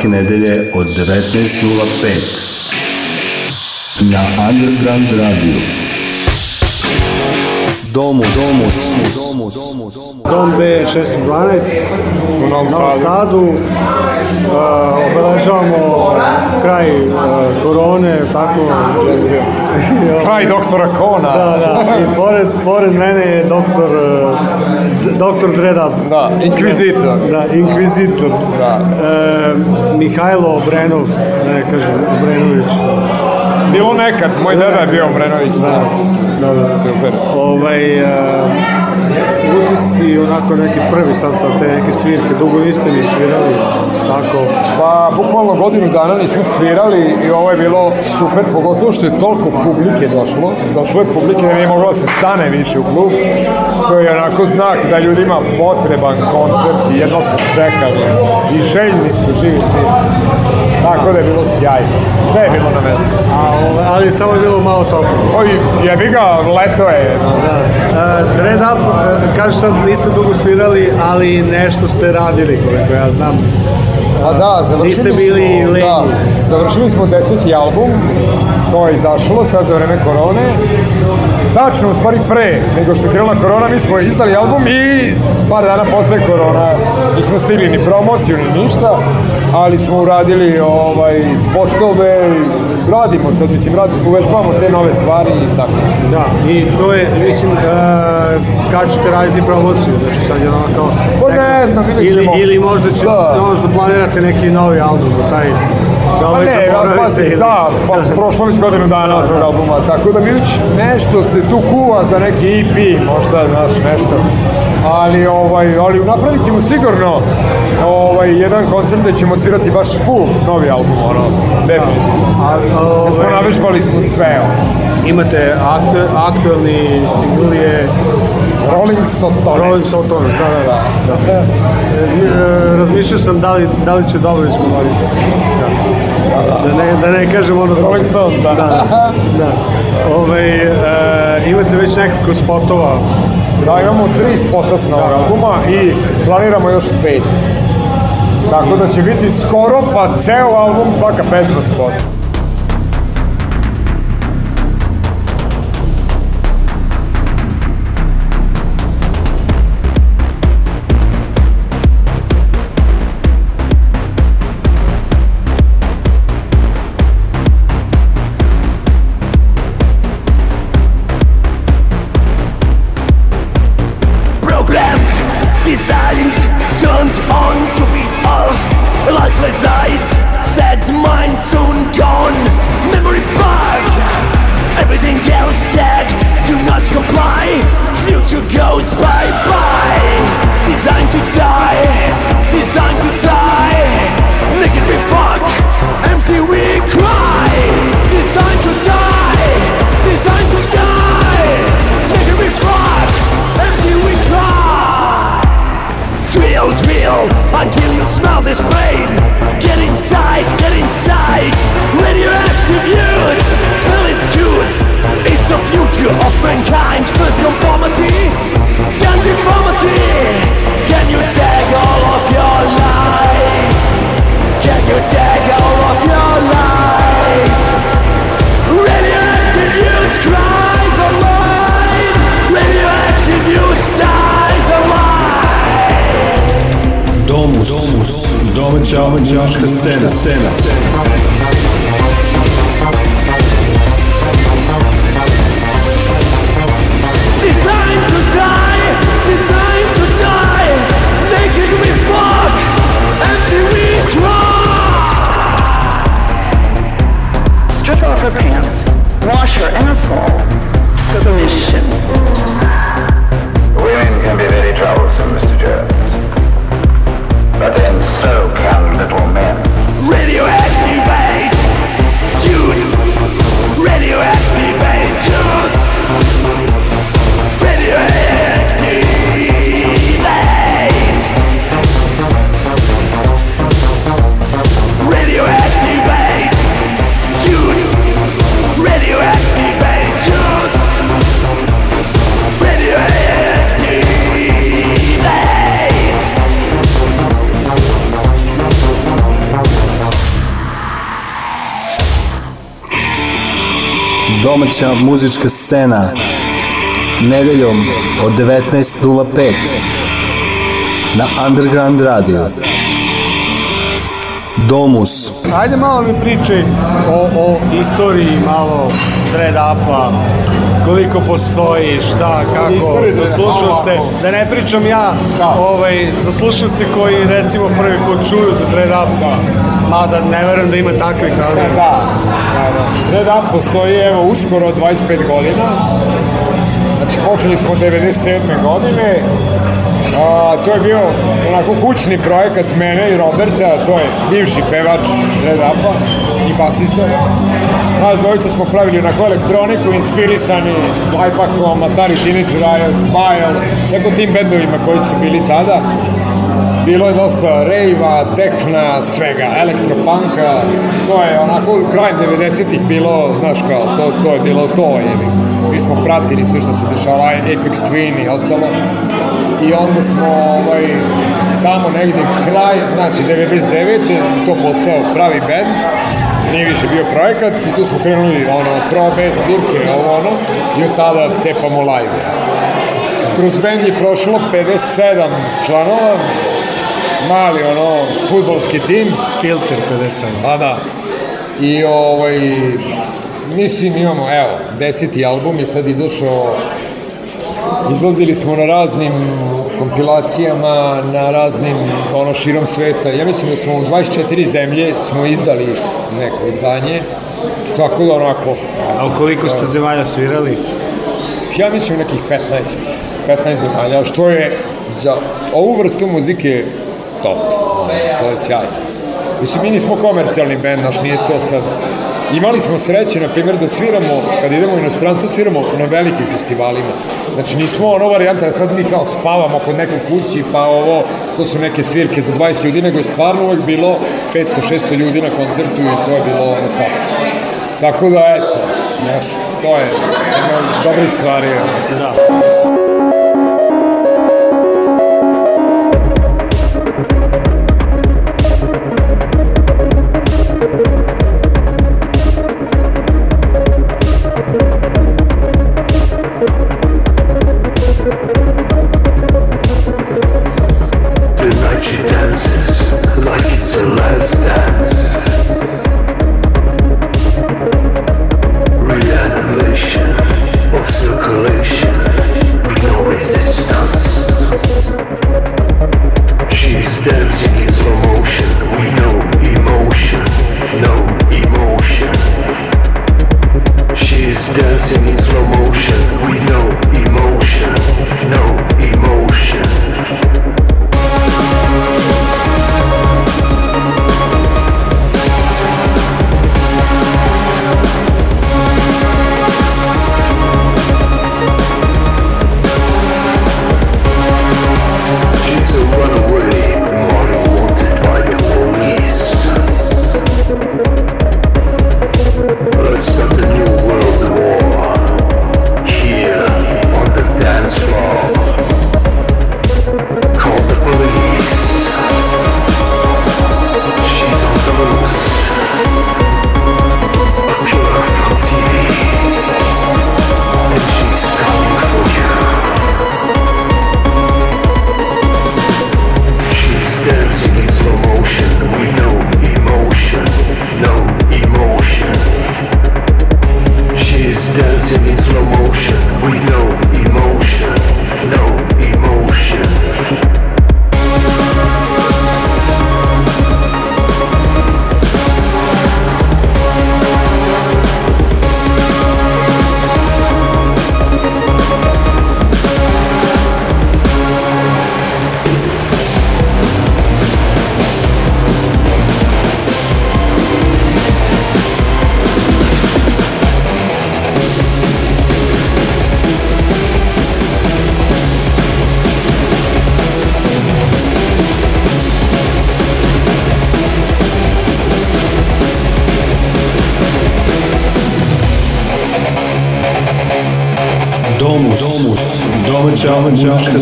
svake nedelje od 19.05 na Underground Radio. Domus, Domus, Domus, Domus. Dom B612 u Novom Sadu. Sadu. Da obeležavamo kraj e, korone, tako... kraj doktora Kona. Da, da. I pored, pored mene je doktor... E, doktor Dredab. Da, inkvizitor. Da, inkvizitor. Da. E, Mihajlo Obrenov, ne kažem, Obrenović. Bilo nekad, moj deda je bio Obrenović. Da, da. da, da. Super. Ovaj, e, utisci, onako neki prvi sad sa te neke svirke, dugo niste ni svirali, tako? Pa, bukvalno godinu dana nismo svirali i ovo je bilo super, pogotovo što je toliko publike došlo, došlo da je publike da nije moglo se stane više u klub, to je onako znak da ljudima potreban koncert i jedno su čekali i željni su živi svi. Tako da je bilo sjajno. Sve je bilo na mestu. ali samo je bilo malo toga. Oj, jebi ga, leto je. Da. Uh, Dread Up kažu sad niste dugo svirali, ali nešto ste radili, koliko ja znam. A da, završili Niste bili smo, da, završili smo deseti album, to je izašlo sad za vreme korone. Tačno, u stvari pre nego što je krenula korona, mi smo izdali album i par dana posle korona nismo da stigli ni promociju, ni ništa, ali smo uradili ovaj, spotove, radimo sad, mislim, radimo, uvežbamo te nove stvari i tako. Da, i to je, mislim, uh, kad ćete raditi promociju, znači sad je ono Pa ne znam, vidjet Ili, ili možda, će, da. možda planirate neki novi album, da taj da pa ovaj pa zaboravite ili... Da, pa prošlo već godinu dana od tog albuma, tako da mi nešto se tu kuva za neki EP, možda, znaš, nešto ali, ovaj, ali napravićemo sigurno ovaj, jedan koncert da ćemo svirati baš full novi album, ono, definitivno. A, ovaj, smo navežbali smo sve, Imate aktu, aktualni singl je Rolling Sotones. Rolling Sotones, da, da, da. da. razmišljao sam da li, da li ću dobro izgovoriti. Da. Da, ne, da ne kažem ono... Rolling Stones, da. da, da. Ove, ovaj, e, imate već nekoliko spotova Da, imamo tri spotasna da. albuma i planiramo još pet. Tako da će biti skoro pa ceo album svaka pesma spot. nova đačka scena. scena. Domaća muzička scena nedeljom od 19.05 na Underground Radio. Domus. Ajde malo mi pričaj o, o istoriji malo Dread-upa, koliko postoji, šta, kako, za slušalce. Da ne pričam ja da. ovaj, za slušalce koji recimo prvi put čuju za Dread-upa, mada ne verujem da ima takvih, ali... Da, da. Da, da. Red da, Up postoji evo uskoro 25 godina. Znači počeli smo 97. godine. A, to je bio onako kućni projekat mene i Roberta, to je bivši pevač Red Upa i basista. Nas dvojica smo pravili onako elektroniku, inspirisani Lajbakom, Atari Teenage Riot, Bile, neko tim bendovima koji su bili tada bilo je dosta rejva, tehna, svega, elektropanka, to je onako, kraj 90-ih bilo, znaš kao, to, to je bilo to, ili, mi smo pratili sve što se dešava, Apex Twin i ostalo, i onda smo, ovaj, tamo negde kraj, znači 99. to postao pravi band, nije više bio projekat i tu smo krenuli ono, probe, svirke, ovo ono, i od tada cepamo live. Kroz band je prošlo 57 članova, mali ono futbolski tim. Filter 57. A da. I ovaj, mislim imamo, evo, deseti album je sad izašao, izlazili smo na raznim kompilacijama, na raznim, ono, širom sveta. Ja mislim da smo u 24 zemlje smo izdali neko izdanje, tako da onako... A u koliko ste da. zemalja svirali? Ja mislim nekih 15, 15 zemalja, što je za ovu vrstu muzike top. To je sjajno. Mislim, mi nismo komercijalni band, naš nije to sad... Imali smo sreće, na primjer, da sviramo, kad idemo u inostranstvo, sviramo na velikim festivalima. Znači, nismo ono varijanta da sad mi kao spavamo kod nekoj kući, pa ovo, to su neke svirke za 20 ljudi, nego je stvarno uvek bilo 500-600 ljudi na koncertu i to je bilo ono top. Tako da, eto, znaš, to je jedna od dobrih stvari. Da. музичка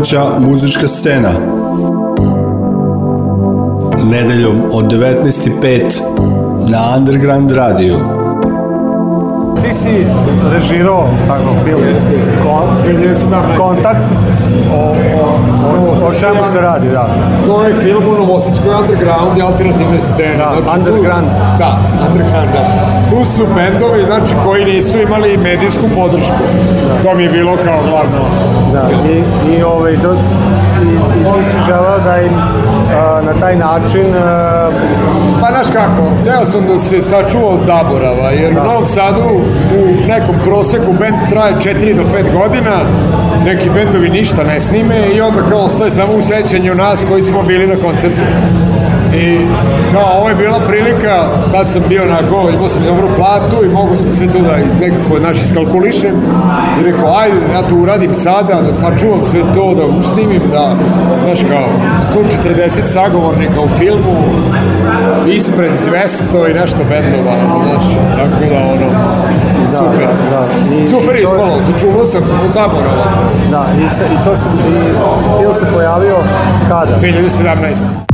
domaća muzička scena. Nedeljom od 19.05 na Underground Radio. Ti si režirao tako film, Kon, kontakt o čemu se radi, da. To je film u Novosadskoj underground i alternativne scene. Da, znači, underground. Da, underground, da. Tu su bendovi, znači, koji nisu imali medijsku podršku. Da. To mi je bilo kao glavno. Da, i, i ovaj, to, i, i ti si želeo da im a, na taj način... A... Pa znaš kako, hteo sam da se sačuva zaborava, jer da. u Novom Sadu u nekom proseku bend traje 4 do 5 godina, neki bendovi ništa ne snime i onda kao ostaje samo u sećanju nas koji smo bili na koncertu i kao ovo je bila prilika, tad sam bio na go, imao sam dobru platu i mogu sam sve to da nekako naš iskalkulišem i rekao ajde da ja to uradim sada, da sačuvam sve to, da uštimim, da znaš kao 140 sagovornika u filmu ispred 200 i nešto bendova, znaš, tako da ono, da, super. Da, da. I, super i to... začuvao sam od zaborava. Da, i, se, i to sam, i film se pojavio kada? 2017.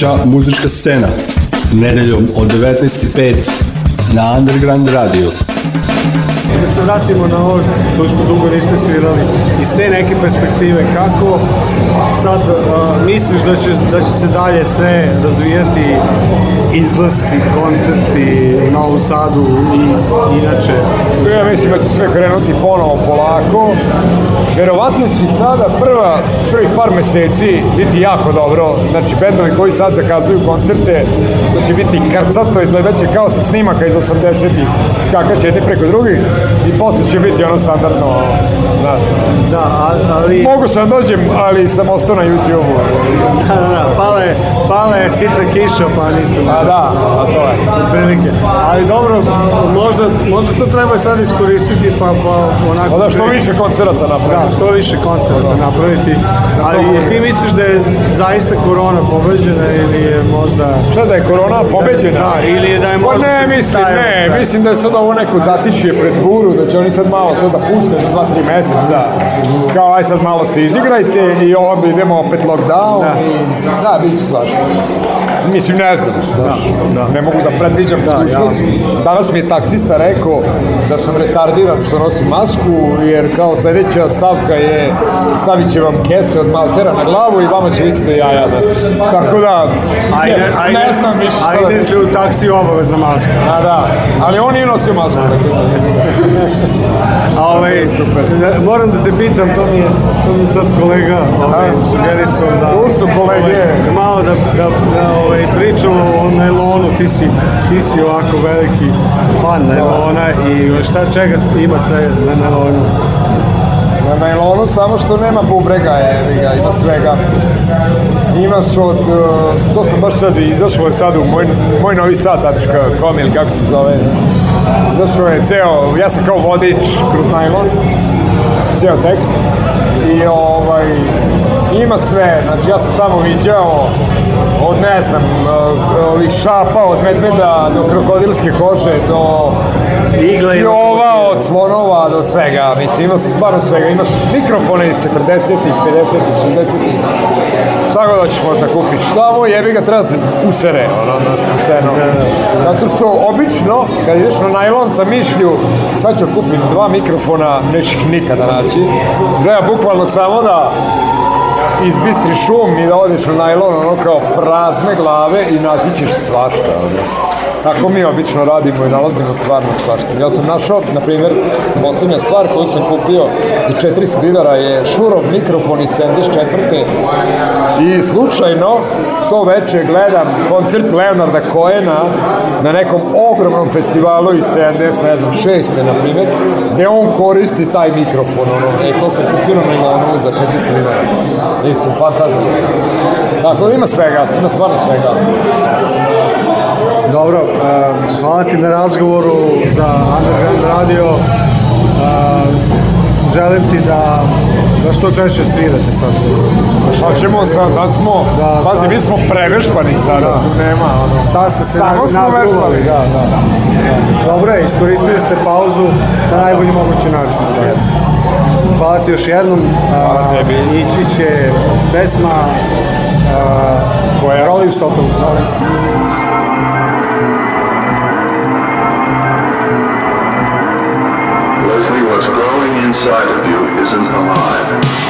domaća muzička scena. Nedeljom od 19.05 na Underground Radio. Da se vratimo na ovo to što dugo niste svirali. Iz te neke perspektive, kako sad uh, misliš da će, da će se dalje sve razvijati izlasci, koncerti u Novom Sadu i inače? Ja mislim da će sve krenuti ponovo polako verovatno će sada prva, prvi par meseci biti jako dobro. Znači, bendovi koji sad zakazuju koncerte, to će biti krcato, izgledaće kao sa snimaka iz 80-ih, skakaće jedni preko drugih i posle će biti ono standardno, znaš. Da. da, ali... Mogu sam da dođem, ali sam ostao na YouTube-u. Da, da, da, pale, pala je sitna kiša, pa nisam. A pa da, a to je. Prilike. Ali dobro, možda, možda to treba sad iskoristiti, pa, pa onako... Onda što više koncerata napraviti. Da, što više koncerata da. napraviti. Ali ti misliš da je zaista korona pobeđena ili je možda... Šta da je korona pobeđena? Da, ili da je pa možda... Pa ne, mislim, ne. Mislim da je sad ovo neko zatišje pred buru, da će oni sad malo to da puste za 2-3 meseca kao aj sad malo se izigrajte i onda idemo opet lockdown. Da, i, da bit će svašta. Mislim, ne znam. Da, da. Ne mogu da predviđam da, ja. Danas mi je taksista rekao da sam retardiran što nosim masku, jer kao sledeća stavka je stavit će vam kese od maltera na glavu i vama će vidjeti ja Da. Tako da, ajde, ne, ajde, ne znam više. Da ajde će u taksi obavezna maska. Da, da, ali on nije nosio masku. A da. ovaj, super. moram da te pitam, to mi je, to mi sad kolega, ovaj, sugerisao da... Tu su kolege. Malo da, da, da ovaj, ovaj, priču o Nelonu, ti si, ti si ovako veliki fan Nelona i šta čega ima sve na Nelonu? Na Nelonu samo što nema bubrega, je, ga, ima svega. Imaš od, e, to sam baš sad izašao sad u moj, moj novi sad.com ili kako se zove. Izašao je ceo, ja sam kao vodič kroz najlon, ceo tekst. I ovaj, ima sve, znači ja sam tamo viđao od ne znam, ovih šapa, od medveda do krokodilske kože, do igle i ova od slonova do svega, mislim, ima se stvarno svega, imaš mikrofone iz 40-ih, 50-ih, 60-ih, šta god hoćeš možda kupiš, samo jebi ga treba da te usere, ono, znaš, pošteno. Da, da. Zato što obično, kad ideš na najlon sa mišlju, sad ću kupim dva mikrofona, neću ih nikada naći, treba bukvalno samo da izbistri šum i da odeš u najlon, ono kao prazne glave i naći ćeš svašta. Ono. Tako mi obično radimo i nalazimo stvarno svašta. Ja sam našao, na primjer, poslednja stvar koju sam kupio i 400 dinara je Šurov mikrofon iz 74. I slučajno to veče gledam koncert Leonarda Koena na nekom ogromnom festivalu iz 70, ne znam, 6. na primjer, gde on koristi taj mikrofon, ono, e, to sam kupio na Milanu za 400 dinara. Mislim, fantazija. Tako, da ima svega, ima stvarno svega. Dobro, uh, hvala ti na razgovoru za Underground Radio. Uh, želim ti da, da što češće svirate sad. Šta pa ćemo sad, da sad smo, da, pazi, sad... mi smo prevešpani sada, da. nema, ono. Sad ste se Samo smo vežbali. Da, da, da. Dobro, iskoristili ste pauzu na najbolji mogući način. Da. Hvala ti još jednom. E, hvala tebi. ići će pesma uh, koja je Rolling Stones. Rolling Stones. inside of you isn't alive.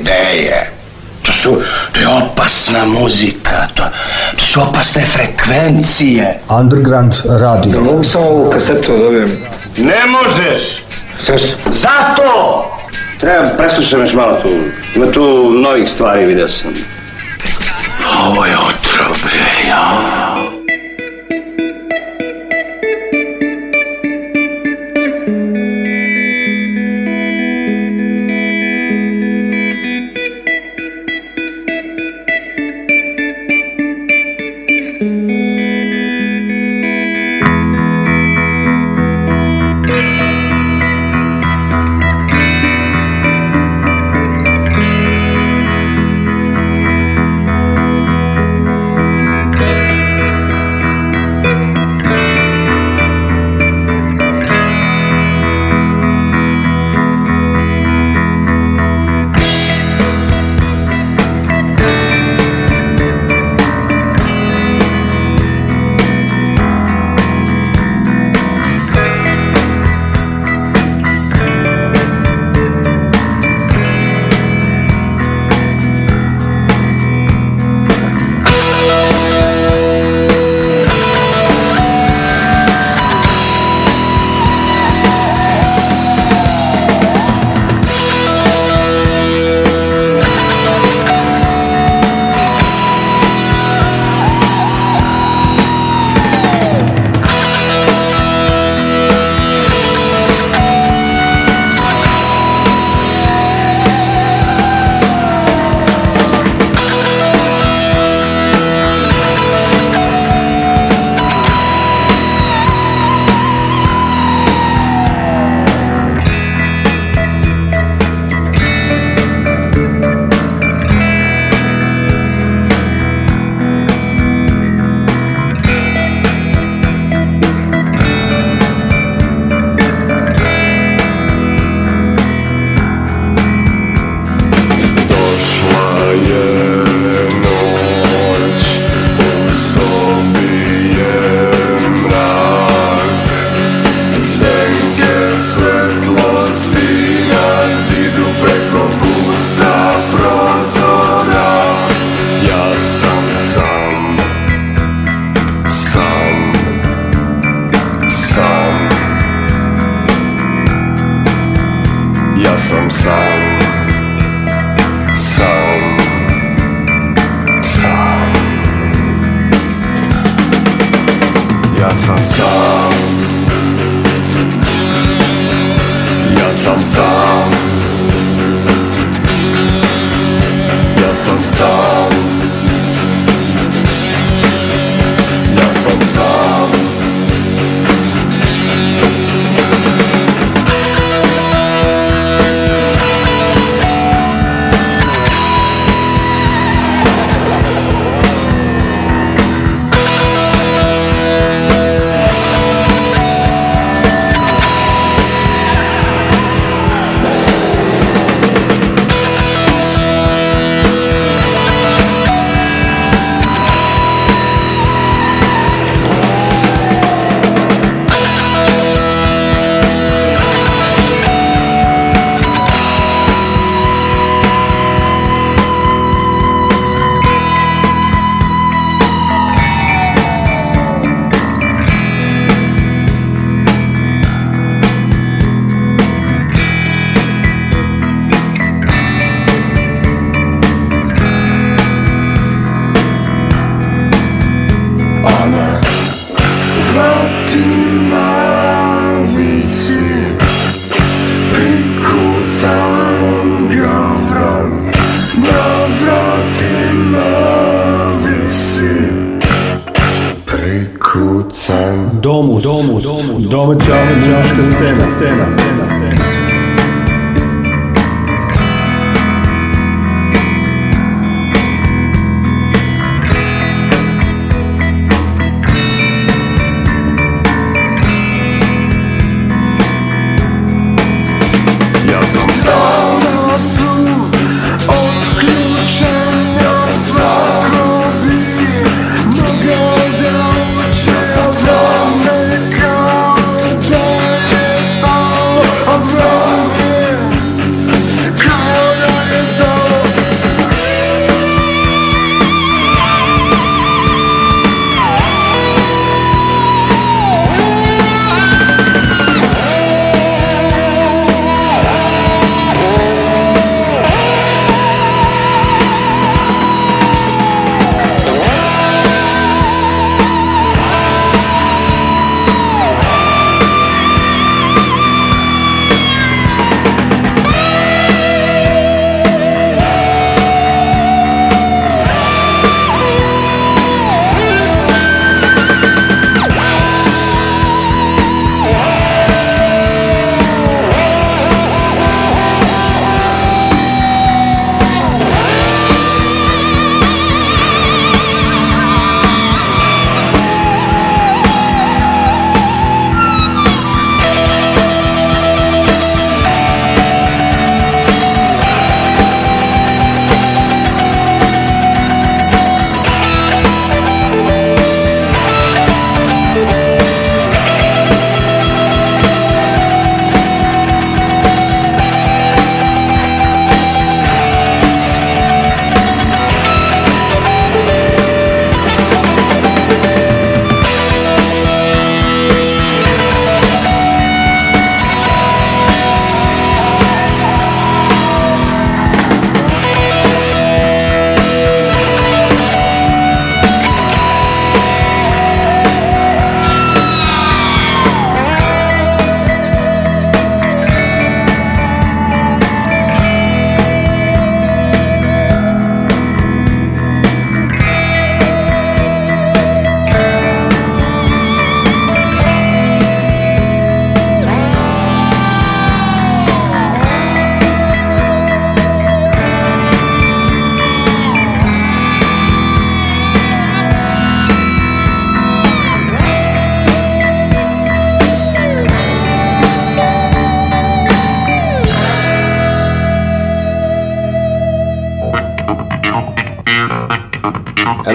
ideje. To su, to je opasna muzika, to, to su opasne frekvencije. Underground radio. Da mogu samo ovu kasetu da dobijem? Ne možeš! Zašto? Zato! Treba, preslušam još malo tu. Ima tu novih stvari, vidio sam. Ovo je 없어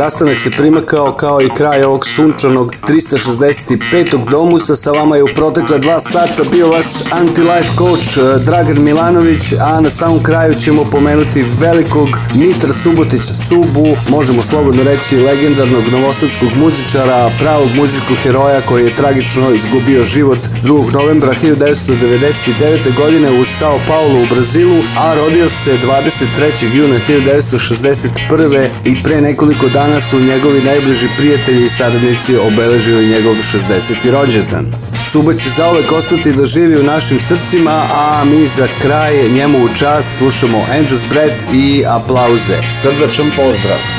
sastanak se primakao kao i kraj ovog sunčanog 365. domusa. Sa vama je u protekla dva sata bio vaš anti-life coach e, Dragan Milanović, a na samom kraju ćemo pomenuti velikog Mitra Subotića Subu, možemo slobodno reći legendarnog novosadskog muzičara, pravog muzičkog heroja koji je tragično izgubio život 2. novembra 1999. godine u Sao Paulo u Brazilu, a rodio se 23. juna 1961. i pre nekoliko dana dana su njegovi najbliži prijatelji i saradnici obeležili njegov 60. rođendan. Suba će zaovek ostati da živi u našim srcima, a mi za kraj njemu u čas slušamo Angels Bread i aplauze. Srdačan pozdrav!